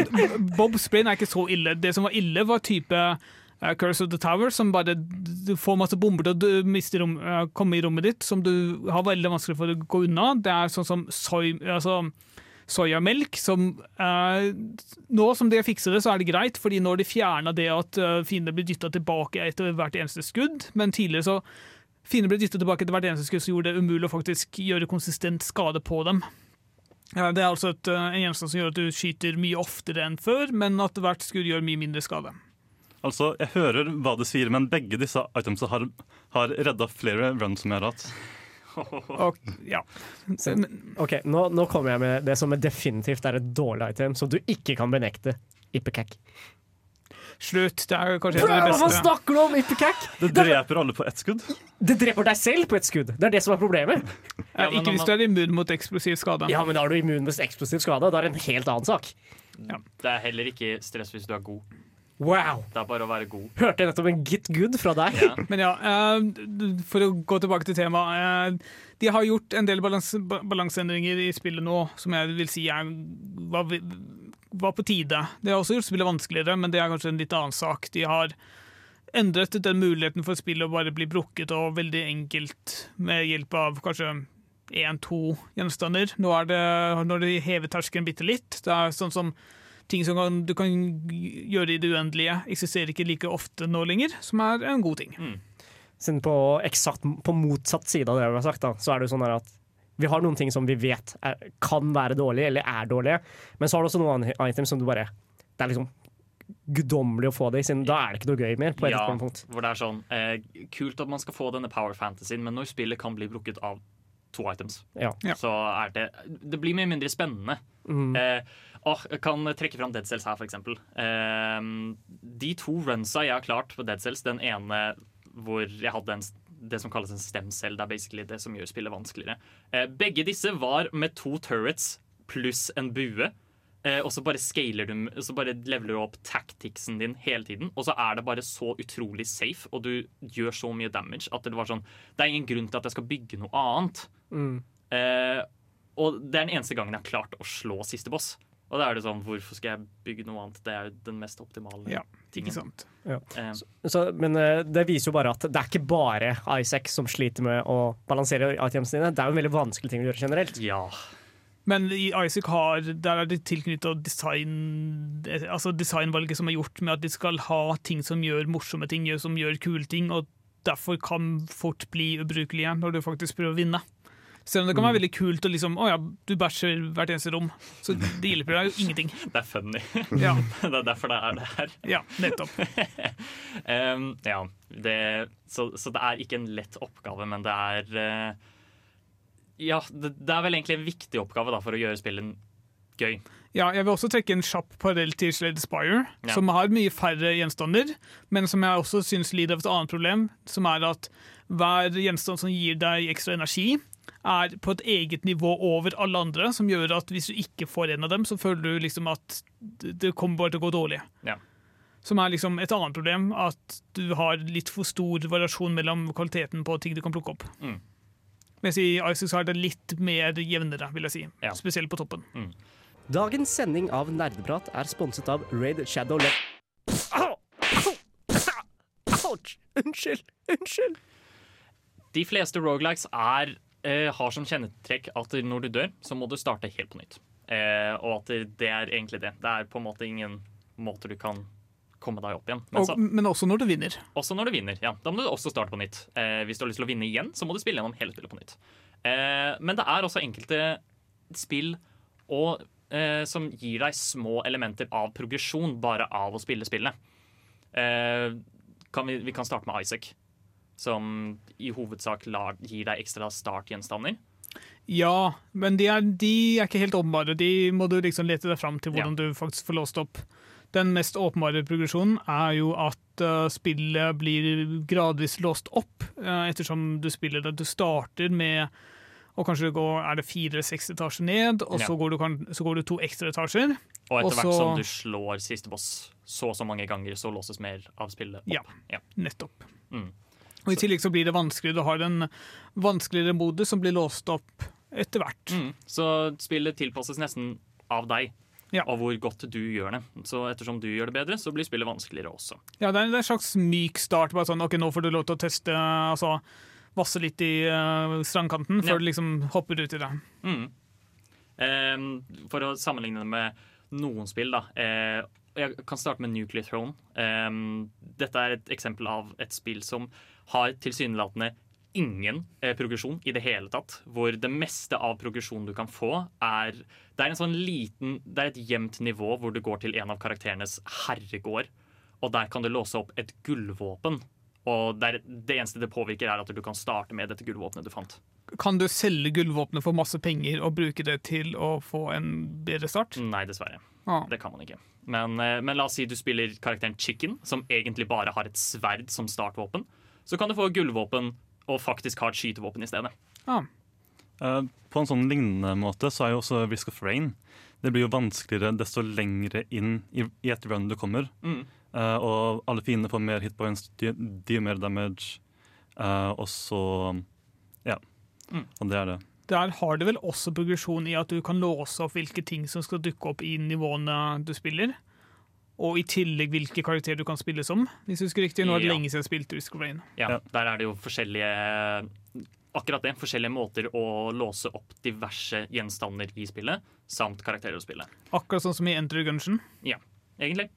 Bob's Brain er ikke så ille. Det som var ille, var type uh, Curse of the Tower, som bare du får masse bomber til å du mister rom, uh, komme i rommet ditt, som du har veldig vanskelig for å gå unna. Det er sånn som soy, altså, soyamelk, som eh, Nå som de fikser det, så er det greit, fordi nå har de fjerna det at uh, fiender blir dytta tilbake etter hvert eneste skudd, men tidligere så Fiender ble dyttet tilbake etter hvert eneste skudd, så gjorde det umulig å faktisk gjøre konsistent skade på dem. Ja, det er altså et, eh, en gjenstand som gjør at du skyter mye oftere enn før, men at hvert skudd gjør mye mindre skade.
Altså, Jeg hører hva du sier, men begge disse itemsa har, har redda flere runs som jeg har hatt.
Og, ja.
Så, ok, nå, nå kommer jeg med det som er definitivt er et dårlig item, som du ikke kan benekte. Ippekakk.
Slutt. Det er kanskje et det beste.
Hva snakker du om, Ippekakk?
Det dreper alle på ett skudd.
Det dreper deg selv på et skudd. Det er det som er problemet.
Ja, ikke hvis du er immun mot eksplosiv skade.
Ja, men da er du immun mot eksplosiv skade. Da er det en helt annen sak.
Det er heller ikke stress hvis du er god.
Wow!
Det er bare å være god.
Hørte jeg nettopp en git good fra deg? *laughs*
Men ja, eh, for å gå tilbake til temaet. eh, De har gjort en del balans, balanseendringer i spillet nå som jeg vil si er, var, var på tide. De har også gjort spillet vanskeligere, men det er kanskje en litt annen sak. De har endret den muligheten for spillet å bare bli brukket og veldig enkelt med hjelp av kanskje én-to gjenstander. Nå er det, når de hever terskelen bitte litt. Det er sånn som ting som kan, du kan gjøre i det uendelige, eksisterer ikke like ofte nå lenger, som er en god ting.
Siden på, eksakt, på motsatt side av det vi har sagt, da, så er det jo sånn at vi har noen ting som vi vet er, kan være dårlige, eller er dårlige, men så har du også noen items som du bare Det er liksom guddommelig å få det i, siden da er det ikke noe gøy mer. på et
Ja,
punkt.
hvor det er sånn eh, Kult at man skal få denne power fantasyen, men når spillet kan bli brukket av to items,
Ja.
så er det Det blir mye mindre spennende.
Mm.
Eh, åh, jeg kan trekke fram Dead Cells her, eksempel. Eh, de to runsa jeg har klart på Dead Cells, den ene hvor jeg hadde en, det som kalles en stemcell, det er basically det som gjør spillet vanskeligere. Eh, begge disse var med to turrets pluss en bue. Eh, og så bare scaler du Så bare leveler du opp tacticsen din hele tiden. Og så er det bare så utrolig safe, og du gjør så mye damage at det var sånn Det er ingen grunn til at jeg skal bygge noe annet.
Mm.
Eh, og det er den eneste gangen jeg har klart å slå siste boss. Og da er det sånn, hvorfor skal jeg bygge noe annet? Det er jo den mest optimale
Ja,
tingen.
ikke sant.
Ja.
Eh,
Så, men eh, det viser jo bare at det er ikke bare Isaac som sliter med å balansere ATM-ene sine. Det er jo en veldig vanskelig ting å gjøre generelt.
ja.
Men i Isaac har, der er det tilknyttet design, altså designvalget som er gjort med at de skal ha ting som gjør morsomme ting, som gjør kule ting, og derfor kan fort bli ubrukelige når du faktisk prøver å vinne. Selv om det kan være veldig kult å liksom, å ja, du bæsjer hvert eneste rom, så det hjelper deg jo ingenting. *laughs*
Det er funny. *laughs*
Ja. *laughs*
det er derfor det er det her.
Ja, nettopp.
Um, ja, det, så, så det er ikke en lett oppgave, men det er uh, Ja, det, det er vel egentlig en viktig oppgave da, for å gjøre spillet gøy.
Ja, jeg vil også trekke en kjapp parallell til Slade Spire,
Ja.
som har mye færre gjenstander, men som jeg også syns lider av et annet problem, som er at hver gjenstand som gir deg ekstra energi, er på et eget nivå over alle andre, som gjør at hvis du ikke får en av dem, så føler du liksom at det kommer bare til å gå dårlig.
Ja.
Som er liksom et annet problem, at du har litt for stor variasjon mellom kvaliteten på ting du kan plukke opp.
Mm.
Mens i Isaacs er det litt mer jevnere, vil jeg si.
Ja.
Spesielt på toppen.
Dagens sending av Nerdeprat er sponset av Raid Shadow Le... Au! Au! Ouch! Unnskyld! Unnskyld!
De fleste rogelikes er, eh, har som kjennetrekk at når du dør, så må du starte helt på nytt. Eh, og at det, er egentlig det. Det er på en måte ingen måter du kan komme deg opp igjen. Men
Og,
så,
men også når du vinner.
også når du vinner. ja. Da må du også starte på nytt. Eh, hvis du har lyst til å vinne igjen, så må du spille gjennom hele spillet på nytt. Eh, men det er også enkelte spill og, eh, som gir deg små elementer av progresjon bare av å spille spillet. Eh, kan vi, vi kan starte med Isaac, som i hovedsak lag, gir deg ekstra startgjenstander.
Ja, men de er, de er ikke helt åpenbare. De må du liksom lete deg fram til hvordan du faktisk får låst opp. Den mest åpenbare progresjonen er jo at uh, spillet blir gradvis låst opp uh, ettersom du spiller det. Du starter med og kanskje går, er det fire eller seks etasjer ned, og
Ja.
så, går du, så går du to ekstra etasjer.
Og etter
Og
hvert
så-
som du slår siste boss så og så mange ganger, så låses mer av spillet opp.
Ja.
Ja.
Nettopp.
Mm.
Og I tillegg så blir det vanskeligere. Du har en vanskeligere modus som blir låst opp etter hvert.
Mm. Så spillet tilpasses nesten av deg. og hvor godt du gjør det. Så ettersom du gjør det bedre, så blir spillet vanskeligere også.
Ja, det er en slags myk start. Bare sånn, ok, Nå får du lov til å teste, altså vasse litt i uh, strandkanten før
Ja.
du liksom hopper ut i det.
Mm. Ehm, for å sammenligne det med noen spill, da. Eh, jeg kan starte med Nuclear Throne. Ehm, dette er et eksempel av et spill som har tilsynelatende ingen eh, progresjon i det hele tatt. Hvor det meste av progresjonen du kan få, er Det er en sånn liten Det er et jevnt nivå hvor du går til en av karakterenes herregård, og der kan du låse opp et gullvåpen. Og det, er, det eneste det påvirker, er at du kan starte med dette gullvåpenet du fant.
Kan du selge gullvåpenet for masse penger og bruke det til å få en bedre start?
Nei, dessverre.
Ah.
Det kan man ikke. Men, eh, men la oss si du spiller karakteren Chicken, som egentlig bare har et sverd som startvåpen. Så kan du få gullvåpen og faktisk ha et skytevåpen i stedet.
Ah.
Uh, på en sånn lignende måte så er jo også Risk of Rain Det blir jo vanskeligere desto lengre inn i, i et run du kommer.
Mm.
Uh, og alle fiendene får mer hitpoints, de gjør mer damage. uh, og så Ja.
Mm.
Og det er det.
Der har du vel også progresjon i at du kan låse opp hvilke ting som skal dukke opp i nivåene du spiller. Og i tillegg hvilke karakterer du kan spille som. Hvis du husker riktig, Nå er det
Ja.
lenge siden jeg spilte Risk of Rain.
Ja, Der er det jo forskjellige Akkurat det, forskjellige måter å låse opp diverse gjenstander i spillet, samt karakterer å spille.
Akkurat sånn som i Enter Gungeon.
Ja, egentlig.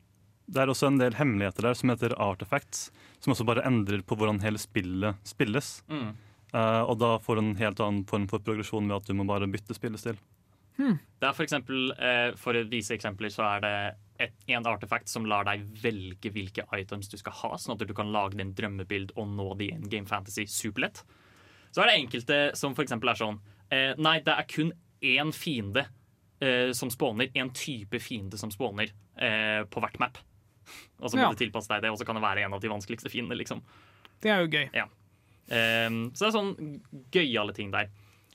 Det er også en del hemmeligheter der som heter artifacts, som også bare endrer på hvordan hele spillet spilles.
Mm.
Uh, og da får du en helt annen form for progresjon ved at du må bare bytte spillestil.
Det er for, eksempel, eh, for å vise eksempler så er det et, en artefakt som lar deg velge hvilke items du skal ha, sånn at du kan lage din drømmebild og nå det i en Game Fantasy superlett. Så er det enkelte som eksempel er sånn eh, Nei, det er kun én fiende eh, som spåner. Én type fiende som spåner eh, på hvert map. *laughs* Og så må
Ja.
du tilpasse deg det, og så kan det være en av de vanskeligste fiendene. liksom.
Det er jo gøy.
Ja. Ehm, så det er sånn gøyale ting der.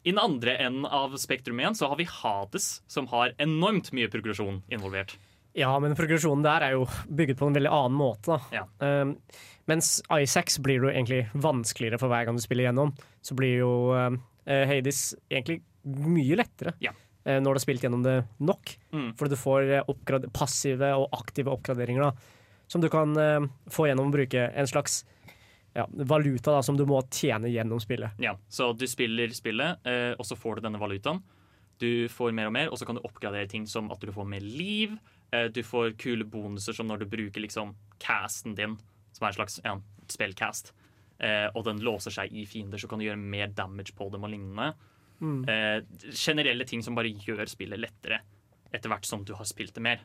I den andre enden av spektrum igjen så har vi Hades, som har enormt mye progresjon involvert.
Ja, men progresjonen der er jo bygget på en veldig annen måte. Da. Um, mens Isaacs blir det jo egentlig vanskeligere for hver gang du spiller gjennom. Så blir jo um, Hades egentlig mye lettere eh, når du har spilt gjennom det nok.
Mm.
Fordi du får eh, passive og aktive oppgraderinger da, som du kan uh, få gjennom å bruke en slags ja, valuta da, som du må tjene gjennom spillet.
Ja, Så du spiller spillet, og så får du denne valutaen. Du får mer og mer, og så kan du oppgradere ting som at du får mer liv. Eh, du får kule bonuser som når du bruker liksom casten din, som er en slags ja, spillcast, eh, og den låser seg i fiender, så kan du gjøre mer damage på dem og lignende.
Mm.
Eh, generelle ting som bare gjør spillet lettere etter hvert som du har spilt det mer.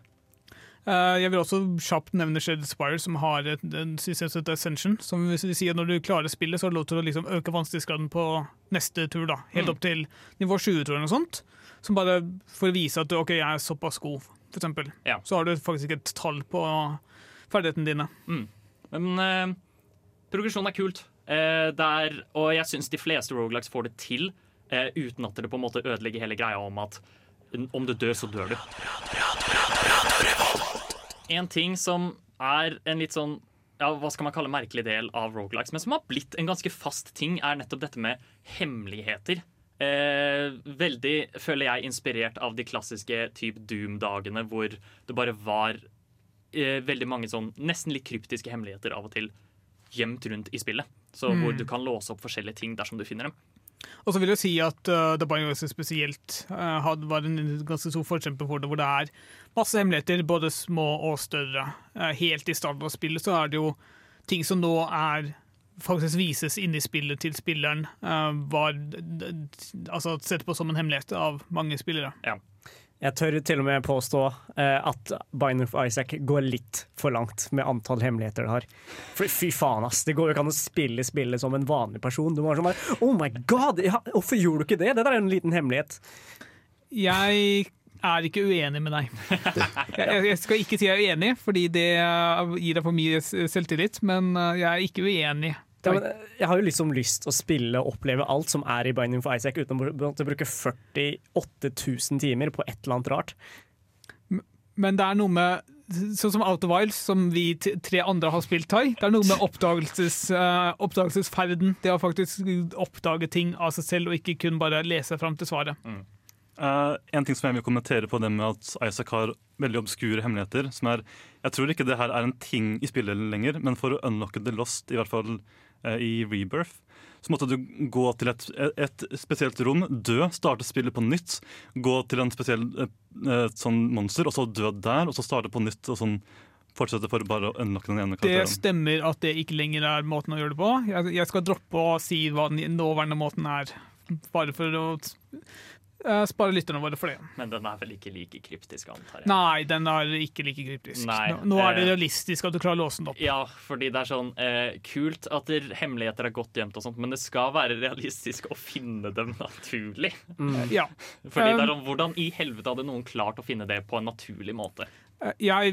Jeg vil også kjapt nevne Shed Spire, som har et, en system som heter Ascension. Som vil si at når du klarer spillet, så har du lov til å liksom øke vanskelighetsgraden på neste tur. da, Helt
Mm.
opp til nivå 20, tror jeg. Noe sånt. Som bare for å vise at du, ok, jeg er såpass god, eksempel.
Ja.
Så har du faktisk ikke et tall på ferdighetene dine.
Mm. Men eh, progresjon er kult. Eh, det er, og jeg syns de fleste Rogalikes får det til eh, uten at det på en måte ødelegger hele greia om at om du dør, så dør du. En ting som er en litt sånn ja, hva skal man kalle merkelig del av Rogalikes, men som har blitt en ganske fast ting, er nettopp dette med hemmeligheter. Eh, veldig, føler jeg, inspirert av de klassiske type Doom-dagene, hvor det bare var eh, veldig mange sånn nesten litt kryptiske hemmeligheter av og til gjemt rundt i spillet. Så
Mm.
hvor du kan låse opp forskjellige ting dersom du finner dem.
Og så vil jeg si at uh, The Binding of spesielt uh, had, var en ganske stor forkjemper for det, hvor det er masse hemmeligheter, både små og større. Uh, helt i starten av spillet så er det jo ting som nå er faktisk vises inni i spillet til spilleren, uh, var altså sett på som en hemmelighet av mange spillere.
Jeg tør til og med påstå eh, at Bind of Isaac går litt for langt med antall hemmeligheter det har. For fy faen, ass. Det går jo ikke an å spille spillet som en vanlig person. Du må være sånn bare Oh my god! Ja, hvorfor gjorde du ikke det? Det der er en liten hemmelighet.
Jeg er ikke uenig med deg. *laughs* Jeg, skal ikke si jeg er uenig, fordi det gir deg for mye selvtillit, men uh, jeg er ikke uenig.
Ja, men, eh, jeg har jo liksom lyst til å spille og oppleve alt som er i Binding for Isaac, uten å bruke 48 000 timer på et eller annet rart.
Men det er noe med Sånn som Out of Wilds, som vi tre andre har spilt her. Det er noe med oppdagelses, uh, *laughs* oppdagelsesferden. Det å faktisk oppdage ting av seg selv, og ikke kun bare lese fram til svaret.
Eh, en ting som jeg vil kommentere på det med at Isaac har veldig obskure hemmeligheter. som er, Jeg tror ikke det her er en ting i spillet lenger, men for å unlocke The Lost, i hvert fall i Rebirth, så måtte du gå til et, et spesielt rom, dø, starte spillet på nytt, gå til en spesiell eh, eh, sånn monster, og så dø der, og så starte på nytt. og sånn fortsette for bare å unlocke den ene
Det stemmer at det ikke lenger er måten å gjøre det på. Jeg, jeg skal droppe å si hva den nåværende måten er, bare for å eh, spare lytterne våre for det.
Men den er vel ikke like kryptisk, antar jeg.
Nei, den er ikke like kryptisk.
Nei,
nå, nå er det
eh,
realistisk at du klarer å låse den opp.
Ja, fordi det er sånn eh, kult at hemmeligheter er godt gjemt, og sånt, men det skal være realistisk å finne dem naturlig.
Ja. *laughs*
Fordi det er sånn, Hvordan i helvete hadde noen klart å finne det på en naturlig måte?
Jeg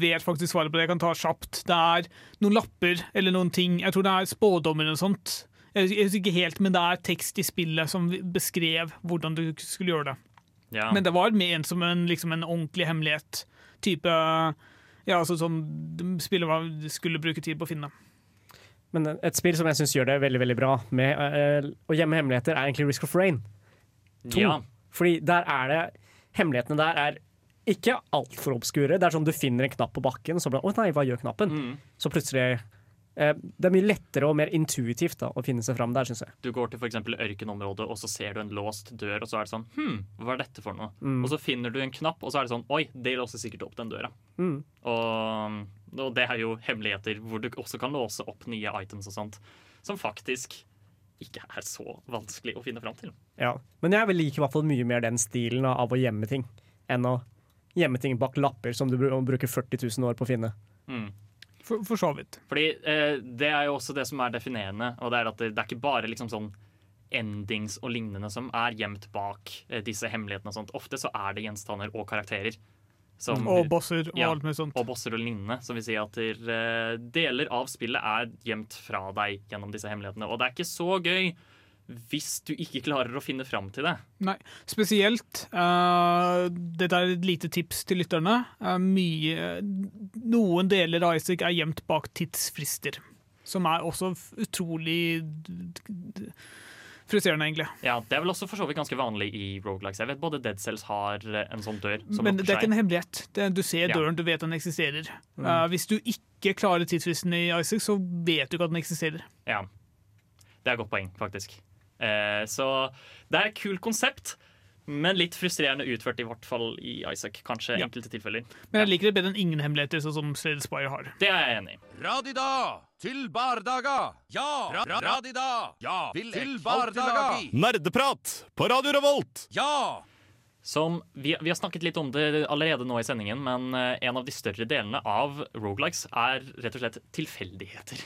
vet faktisk svaret på det. Jeg kan ta kjapt. Det er noen lapper eller noen ting. Jeg tror det er spådommer og sånt. Jeg husker ikke helt, men det er tekst i spillet som beskrev hvordan du skulle gjøre det.
Ja.
Men det var ment som en, liksom en ordentlig hemmelighet. Type ja, altså som spillet var, skulle bruke tid på å finne.
Men et spill som jeg syns gjør det veldig veldig bra med eh, å gjemme hemmeligheter, er egentlig Risk of Rain. 2.
Ja.
Fordi der er det Hemmelighetene der er ikke altfor obskure. Det er sånn du finner en knapp på bakken, så blir det Å nei, hva gjør knappen?
Mm.
Så plutselig Det er mye lettere og mer intuitivt da, å finne seg fram der, syns jeg.
Du går til eksempel ørkenområdet, og så ser du en låst dør, og så er det sånn Hm, hva er dette for noe?
Mm.
Og så finner du en knapp, og så er det sånn Oi, det låser sikkert opp den døra.
Mm.
Og, og det er jo hemmeligheter hvor du også kan låse opp nye items og sånt, som faktisk ikke er så vanskelig å finne fram til.
Ja. Men jeg vil like i hvert fall mye mer den stilen av å gjemme ting, enn å gjemme ting bak lapper som du bruker 40 000 år på å finne.
Mm.
For, for så vidt.
Fordi eh, det er jo også det som er definerende, og det er at det, det er ikke bare liksom sånn endings og lignende som er gjemt bak eh, disse hemmelighetene og sånt. Ofte så er det gjenstander og karakterer. Som,
Og bosser og
Ja,
alt mulig sånt.
Og bosser og lignende, som vil si at der, eh, deler av spillet er gjemt fra deg gjennom disse hemmelighetene. Og det er ikke så gøy hvis du ikke klarer å finne fram til det.
Nei, spesielt Uh, Dette er et lite tips til lytterne. Uh, mye, noen deler av Isaac er gjemt bak tidsfrister. Som er også utrolig frustrerende, egentlig.
Ja, Det er vel også for så vidt ganske vanlig i Rogalikes. Jeg vet både Dead Cells har eh, en sånn dør som
Men det er ikke en hemmelighet. Det, du ser
Ja.
døren, du vet den eksisterer.
Mm.
Uh, hvis du ikke klarer tidsfristen i Isaac, så vet du ikke at den eksisterer.
Ja. Det er et godt poeng, faktisk. Eh, så det er et kult konsept, men litt frustrerende utført, i hvert fall i Isaac. Kanskje
Ja.
enkelte tilfeller.
Men jeg liker det bedre enn ingen hemmeligheter, sånn som Slade Spire har.
Det er jeg enig i.
Radida til bardaga. Ja! Ra ra radida. Ja! til, til bardaga.
Nerdeprat på Radio Revolt!
Ja!
Som, vi, vi har snakket litt om det allerede nå i sendingen, men eh, en av de større delene av Rogelikes er rett og slett tilfeldigheter.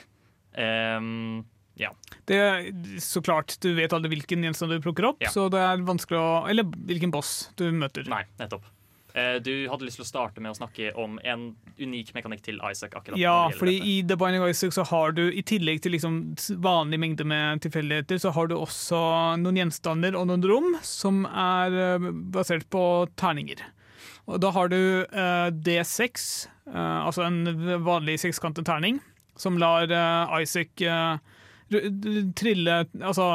Ehm, ja.
Det er så klart, Du vet aldri hvilken gjenstand du plukker opp,
Ja.
så det er vanskelig å Eller hvilken boss du møter.
Nei, nettopp. Eh, du hadde lyst til å starte med å snakke om en unik mekanikk til Isaac. akkurat
Ja, fordi
dette.
i The Binding of Isaac så har du, i tillegg til liksom vanlig mengde med tilfeldigheter, så har du også noen gjenstander og noen rom som er eh, basert på terninger. Og da har du eh, D6, eh, altså en vanlig sekskantet terning, som lar Isaac trille Altså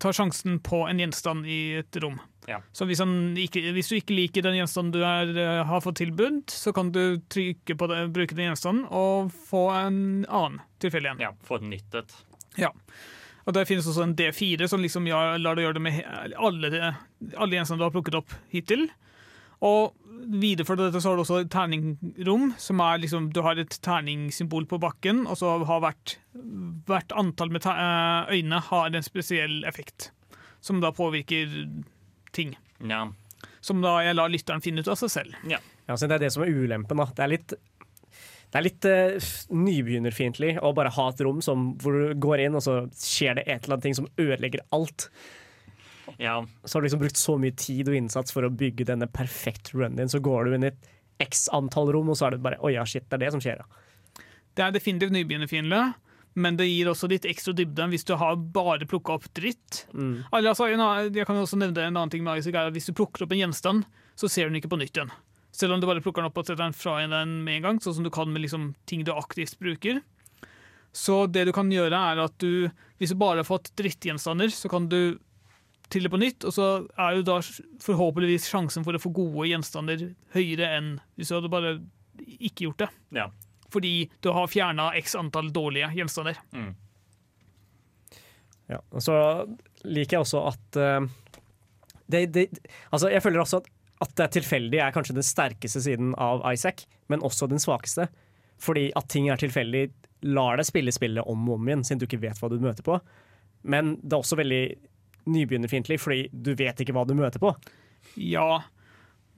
ta sjansen på en gjenstand i et rom.
Ja.
Så hvis, ikke, hvis du ikke liker den gjenstanden du er, eh, har fått tilbud, så kan du trykke på det, bruke den gjenstanden og få en annen tilfeldig en.
Ja, få den nyttet.
Ja. Og der finnes også en D4 som liksom lar deg gjøre det med alle, alle gjenstandene du har plukket opp hittil. Og videre dette så har du også et terningrom, som er liksom Du har et terningssymbol på bakken, og så har hvert, hvert antall med eh, øyne har en spesiell effekt. Som da påvirker ting.
Ja.
Som da jeg lar lytteren finne ut av seg selv.
Ja.
Ja, så det er det som er ulempen. da. Det er litt, det er litt uh, nybegynnerfiendtlig å bare ha et rom som, hvor du går inn, og så skjer det et eller annet ting som ødelegger alt.
Ja.
Så har du liksom brukt så mye tid og innsats for å bygge denne perfekt runen din, så går du inn i et x antall rom, og så er det bare Oi, ja, shit, det er det som skjer, ja.
Det er definitivt nybegynnerfiendtlig, men det gir også litt ekstra dybde hvis du har bare plukka opp dritt.
Mm.
Altså, jeg kan også nevne en annen ting med Isaac, er at Hvis du plukker opp en gjenstand, så ser du den ikke på nytt igjen. Selv om du bare plukker den opp og setter den fra den med en gang, sånn som du kan med liksom, ting du aktivt bruker. Så det du kan gjøre, er at du, hvis du bare har fått drittgjenstander, så kan du til det på nytt, og så er jo da forhåpentligvis sjansen for å få gode gjenstander høyere enn hvis du hadde bare ikke gjort det.
Ja.
Fordi du har fjerna x antall dårlige gjenstander.
Mm.
Ja, og så liker jeg også at uh, det, det, Altså, jeg føler også at, at det er tilfeldig er kanskje den sterkeste siden av Isaac, men også den svakeste. Fordi at ting er tilfeldig, lar deg spille spillet om og om igjen, siden du ikke vet hva du møter på. Men det er også veldig nybegynnerfiendtlig, fordi du vet ikke hva du møter på.
Ja,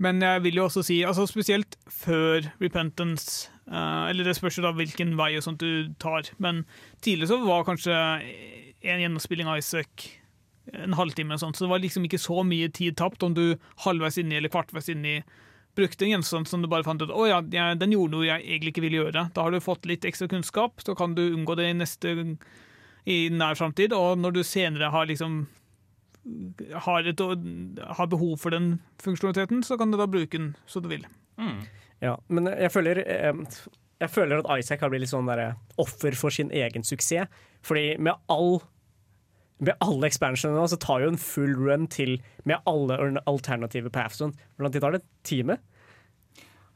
men jeg vil jo også si, altså spesielt før Repentance uh, Eller det spørs jo da hvilken vei og sånt du tar, men tidligere så var kanskje en gjennomspilling av Isaac en halvtime, og sånt, så det var liksom ikke så mye tid tapt om du halvveis inni eller kvartveis inni brukte en gjenstand som du bare fant ut å ja, den gjorde noe jeg egentlig ikke ville gjøre. Da har du fått litt ekstra kunnskap, så kan du unngå det i neste i nær framtid. Og når du senere har liksom har, et, har behov for den funksjonaliteten, så kan du da bruke den så du vil.
Ja, men jeg føler Jeg føler at Isaac har blitt litt sånn der, offer for sin egen suksess. Fordi med all med alle expansionene nå, så tar jo en full run til med alle alternative paths. Afton Hvordan tid tar det? Time?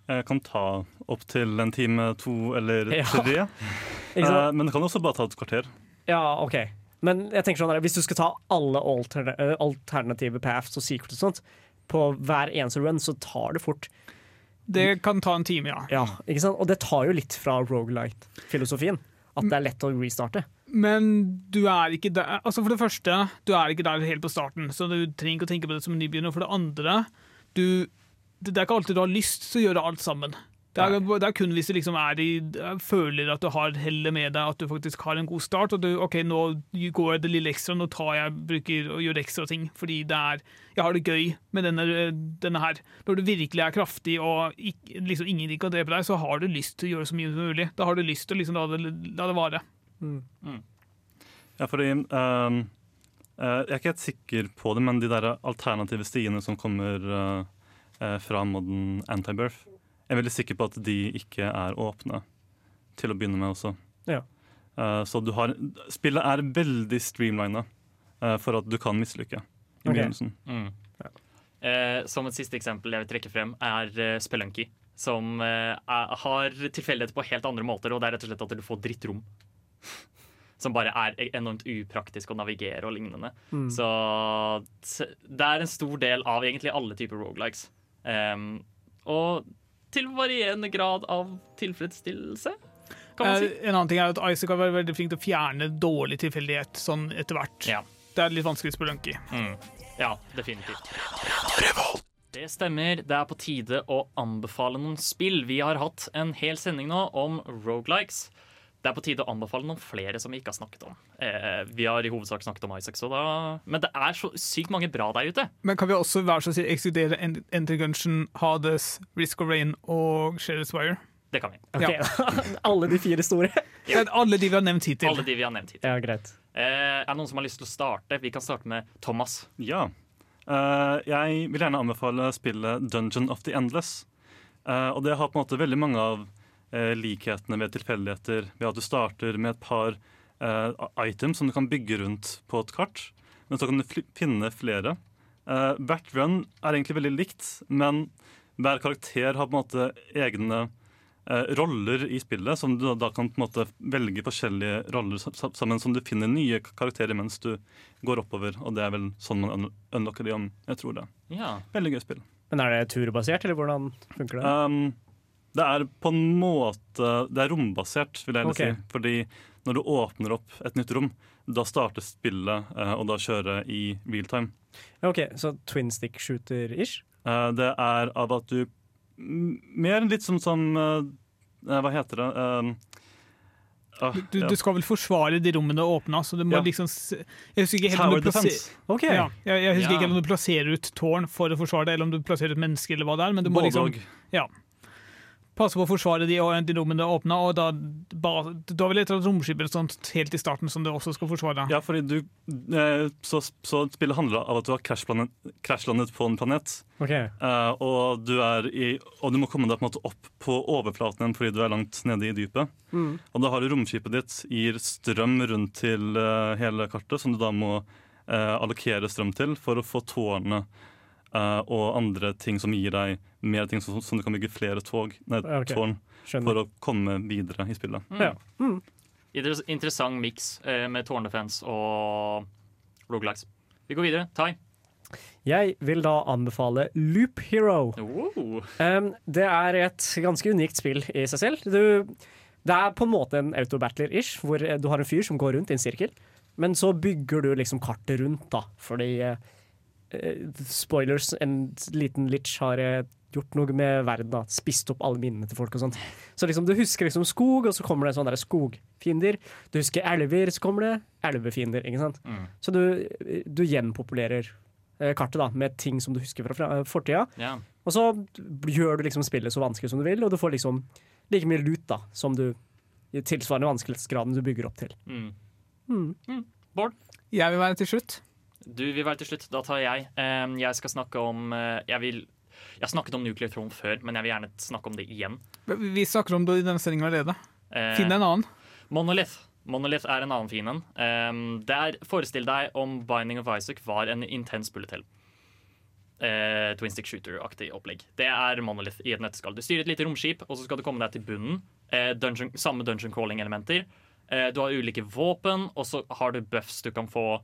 Jeg kan ta opptil en time, to eller tre. *laughs*
Ja.
Eh, Men det kan også bare ta et kvarter.
Ja, OK. Men jeg tenker sånn der, hvis du skal ta alle alterne eh, alternative paths og secrets og sånt på hver eneste run, så tar det fort.
Det kan ta en time, ja.
Ja, ikke sant? Og det tar jo litt fra Rogalight-filosofien. At det er lett å restarte.
Men du er ikke der Altså For det første, du er ikke der helt på starten, så du trenger ikke å tenke på det som en nybegynner. For det andre, du, det det er ikke alltid du har lyst til å gjøre alt sammen. Det er, det er kun hvis du liksom er i, føler at du har hellet med deg, at du faktisk har en god start. Og du, OK, nå går jeg det lille ekstra, nå tar jeg, bruker og gjør ekstra ting. Fordi det er Jeg har det gøy med denne, denne her. Når du virkelig er kraftig og ikke, liksom ingen kan drepe deg, så har du lyst til å gjøre så mye som mulig. Da har du lyst til å liksom la det, la det vare.
Ja, fordi um, Jeg er ikke helt sikker på det, men de der alternative stiene som kommer uh, fra modden Antibirth, jeg er veldig sikker på at de ikke er åpne til å begynne med også.
Ja.
Uh, så du har Spillet er veldig streamlina uh, for at du kan mislykke i begynnelsen.
Mm. Eh, som et siste eksempel jeg vil trekke frem, er eh, Spelunky. Som eh, er, har tilfeldigheter på helt andre måter, og det er rett og slett at du får drittrom. *laughs* Som bare er enormt upraktisk å navigere og lignende.
Mm.
Så det er en stor del av egentlig alle typer rogelikes. Um, og til varierende grad av tilfredsstillelse, kan man si.
Eh, En annen ting er at Isaac har vært veldig flink til å fjerne dårlig tilfeldighet sånn etter hvert. Det er litt vanskelig å spørre Lunky.
Mm. Ja, definitivt. Det stemmer. Det er på tide å anbefale noen spill. Vi har hatt en hel sending nå om rogelikes. Det er på tide å anbefale noen flere som vi ikke har snakket om. Eh, vi har i hovedsak snakket om Isaac, så da Men det er så sykt mange bra der ute.
Men kan vi også være så å si ekskludere Intergunction, Hades, Risk of Rain og Sheriff's Wire?
Det kan vi.
Ok, *laughs* Alle de fire store? *laughs*
Ja. Alle de vi har nevnt hittil.
Alle de vi har nevnt hittil.
Ja, greit.
Eh, er det noen som har lyst til å starte? Vi kan starte med Thomas.
Ja. Uh, jeg vil gjerne anbefale spillet Dungeon of the Endless. Uh, og det har på en måte veldig mange av likhetene ved tilfeldigheter ved at du starter med et par eh, items som du kan bygge rundt på et kart. Men så kan du finne flere. Eh, hvert run er egentlig veldig likt, men hver karakter har på en måte egne eh, roller i spillet, som du da, kan på en måte velge forskjellige roller sa- sa- sammen, som du finner nye karakterer mens du går oppover. Og det er vel sånn man un unlocker de om. Jeg tror det.
Ja.
Veldig gøy spill.
Men er det turbasert, eller hvordan funker det?
Um, det er på en måte Det er rombasert, vil jeg heller
Ok.
si. Fordi når du åpner opp et nytt rom, da starter spillet, eh, og da kjører i realtime.
Ok, Så twin stick shooter-ish?
Eh, det er av at du Mer litt som som eh, Hva heter det? Ah,
Du,
ja.
du skal vel forsvare de rommene åpna, så du må
Ja.
liksom Jeg husker ikke helt
Tower
om du
defense.
Okay.
ja, jeg, jeg husker
Ja.
ikke om du plasserer ut tårn for å forsvare det, eller om du plasserer ut mennesker, eller hva det er. Men du må
Både
liksom
og.
ja, passe på å forsvare de, og de rommene åpna, og da, ba, du har vel et eller annet sånt helt i starten som du også skal forsvare.
Ja, fordi du eh, så, så spillet handler av at du har krasjlandet på en planet.
Okay.
Eh, og, du er i, og du må komme deg på en måte opp på overflaten igjen fordi du er langt nede i dypet.
Mm.
Og da har du romskipet ditt gir strøm rundt til eh, hele kartet, som du da må eh, allokere strøm til for å få tårnet eh, og andre ting som gir deg mer ting, som, som du kan bygge flere tog, nei,
okay.
tårn
Skjønner.
for å komme videre i spillet.
Mm.
Ja. Mm.
Inter- Interessant miks eh, med tårndefens og rogelikes. Vi går videre. Tai.
Jeg vil da anbefale Loop Hero.
Oh.
Um, det er et ganske unikt spill i seg selv. Du, det er på en måte en autobattler-ish, hvor eh, du har en fyr som går rundt i en sirkel. Men så bygger du liksom kartet rundt, da, fordi eh, eh, Spoilers, en liten litch har eh, gjort noe med verden. da, Spist opp alle minnene til folk og sånt. Så liksom, du husker liksom skog, og så kommer det sånne der skogfiender. Du husker elver, så kommer det elvefiender. ikke sant?
Mm.
Så du, du gjenpopulerer eh, kartet da, med ting som du husker fra, fra fortida.
Yeah.
Og så gjør du liksom spillet så vanskelig som du vil, og du får liksom like mye lut da, som du i tilsvarende vanskelighetsgraden du bygger opp til.
Mm.
Mm.
Bård?
Jeg vil være til slutt.
Du vil være til slutt. Da tar jeg. Jeg skal snakke om eh, Jeg vil jeg har snakket om Nuclear Throne før, men jeg vil gjerne snakke om det igjen.
Vi snakker om det i denne sendinga allerede.
Eh,
Finn en annen.
Monolith. Monolith er en annen fin en. Um, Forestill deg om Binding of Isaac var en intens bullet hell. Eh, Twin stick shooter-aktig opplegg. Det er Monolith i et nøtteskall. Du styrer et lite romskip, og så skal du komme deg til bunnen. Uh, dungeon, samme dungeon crawling-elementer. Uh, du har ulike våpen, og så har du buffs du kan få.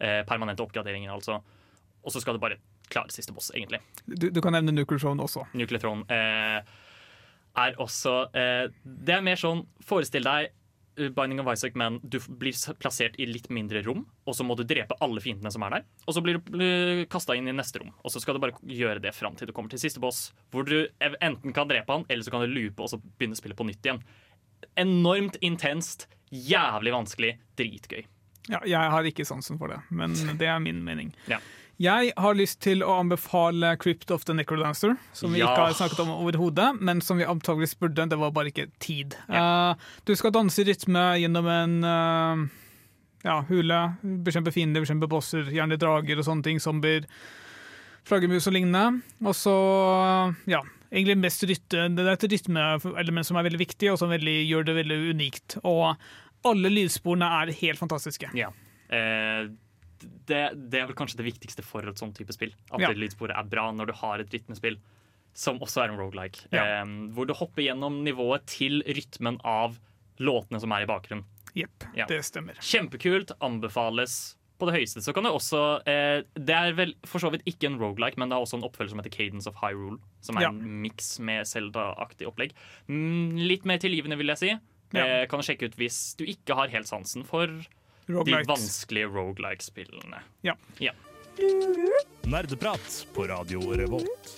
Eh, permanente oppgraderinger, altså. Og så skal du bare klare siste boss, egentlig.
Du, du kan nevne Nuclear Throne også.
Nuclear Throne eh, er også eh, Det er mer sånn Forestill deg eh, Binding of Isaac, men du blir plassert i litt mindre rom, og så må du drepe alle fiendene som er der. Og så blir du kasta inn i neste rom, og så skal du bare gjøre det fram til du kommer til siste boss, hvor du enten kan drepe han, eller så kan du loope og så begynne spillet på nytt igjen. Enormt intenst, jævlig vanskelig, dritgøy.
Ja, jeg har ikke sansen for det, men *laughs* det er min mening.
Ja.
Jeg har lyst til å anbefale Crypt of the Necrodancer, som vi
Ja.
ikke har snakket om overhodet, men som vi antageligvis burde. Det var bare ikke tid. Eh, du skal danse i rytme gjennom en uh, ja, hule, bekjempe fiender, bekjempe bosser, gjerne drager og sånne ting, zombier, flaggermus og lignende. Og så, ja, egentlig mest rytte, det er et rytmeelement som er veldig viktig, og som veldig, gjør det veldig unikt. Og alle lydsporene er helt fantastiske.
Ja. Eh, det, det er vel kanskje det viktigste for et sånt type spill. At
Ja.
lydsporet er bra når du har et rytmespill som også er en roguelike.
Ja.
Eh, hvor du hopper gjennom nivået til rytmen av låtene som er i bakgrunnen.
Jepp,
Ja.
det stemmer.
Kjempekult. Anbefales på det høyeste. Så kan du også eh, Det er vel for så vidt ikke en roguelike, men det har også en oppfølger som heter Cadence of Hyrule. Som er
Ja.
en miks med Zelda-aktig opplegg. Mm, litt mer tilgivende, vil jeg si.
Ja.
Eh, kan du sjekke ut hvis du ikke har helt sansen for
Roguelikes.
de vanskelige roguelike-spillene.
Ja.
ja.
Nerdeprat på Radio Revolt.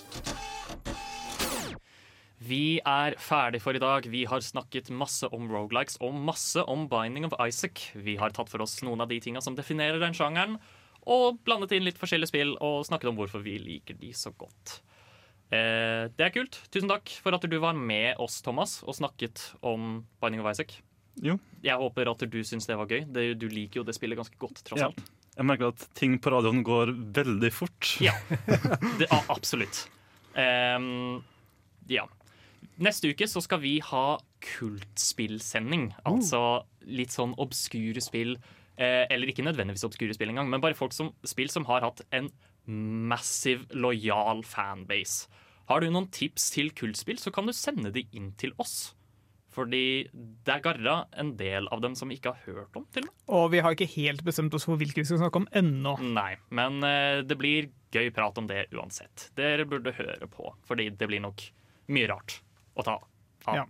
Vi er ferdig for i dag. Vi har snakket masse om roguelikes og masse om Binding of Isaac. Vi har tatt for oss noen av de tinga som definerer den sjangeren, og blandet inn litt forskjellige spill og snakket om hvorfor vi liker de så godt. Eh, det er kult. Tusen takk for at du var med oss, Thomas, og snakket om Binding of Isaac.
Jo.
Jeg håper at du syns det var gøy. Det, du liker jo det spillet ganske godt, tross
Ja.
alt.
Jeg merker at ting på radioen går veldig fort.
Ja, det, absolutt. Um, ja. Neste uke så skal vi ha kultspillsending. Altså litt sånn obskure spill. Eh, eller ikke nødvendigvis obskure spill engang, men bare folk som, spill som har hatt en massiv, lojal fanbase. Har du noen tips til kultspill, så kan du sende de inn til oss. Fordi det er garra en del av dem som vi ikke har hørt om. til og.
Og vi har ikke helt bestemt oss for hvilke vi skal snakke om ennå.
Nei, men eh, det blir gøy prat om det uansett. Dere burde høre på, fordi det blir nok mye rart å ta av.
Ja.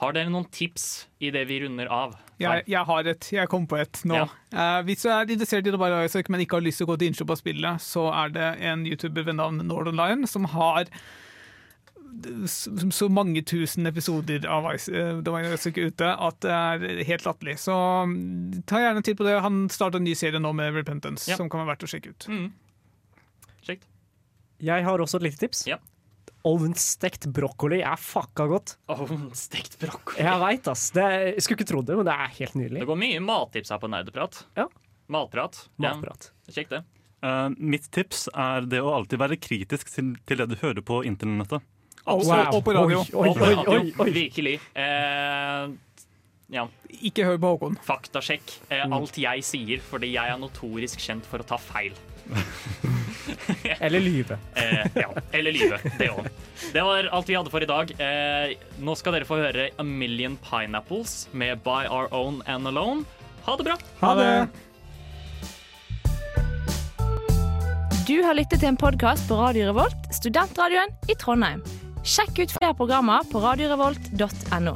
Har dere noen tips i det vi runder av?
Jeg, jeg har et. Jeg kom på et nå.
Ja.
Uh, hvis du er interessert i Dubai Isaac, men ikke har lyst til å gå til innkjøp av spillet, så er det en YouTuber ved navn Northern Lion som har så, mange tusen episoder av Is- eh, Isaac ute at det er helt latterlig. Så mm, ta gjerne en titt på det. Han starta en ny serie nå med Repentance,
Ja.
som kan være verdt å sjekke ut.
Mm. Kjekt.
Jeg har også et lite tips.
Ja.
Ovnstekt brokkoli er fucka godt.
Ovnstekt brokkoli.
Jeg veit, ass. Det, jeg skulle ikke trodd det, men det er helt nydelig.
Det går mye mattips her på Nerdeprat.
Ja.
Matprat.
Matprat.
Ja. Kjekt, det.
Uh, mitt tips er det å alltid være kritisk til, til det du hører på internettet.
Og,
Wow.
og på radio.
Oi, oi, oi, oi.
Virkelig. Uh, ja,
Ikke hør på Håkon.
faktasjekk Uh, alt jeg sier, fordi jeg er notorisk kjent for å ta feil. *laughs* *laughs*
Eller lyve.
Eh, ja, eller lyve. Det òg. Det var alt vi hadde for i dag. Eh, nå skal dere få høre A Million Pineapples med By Our Own and Alone. Ha det bra!
Ha det!
Du har lyttet til en podkast på Radio Revolt, studentradioen i Trondheim. Sjekk ut flere programmer på radiorevolt.no.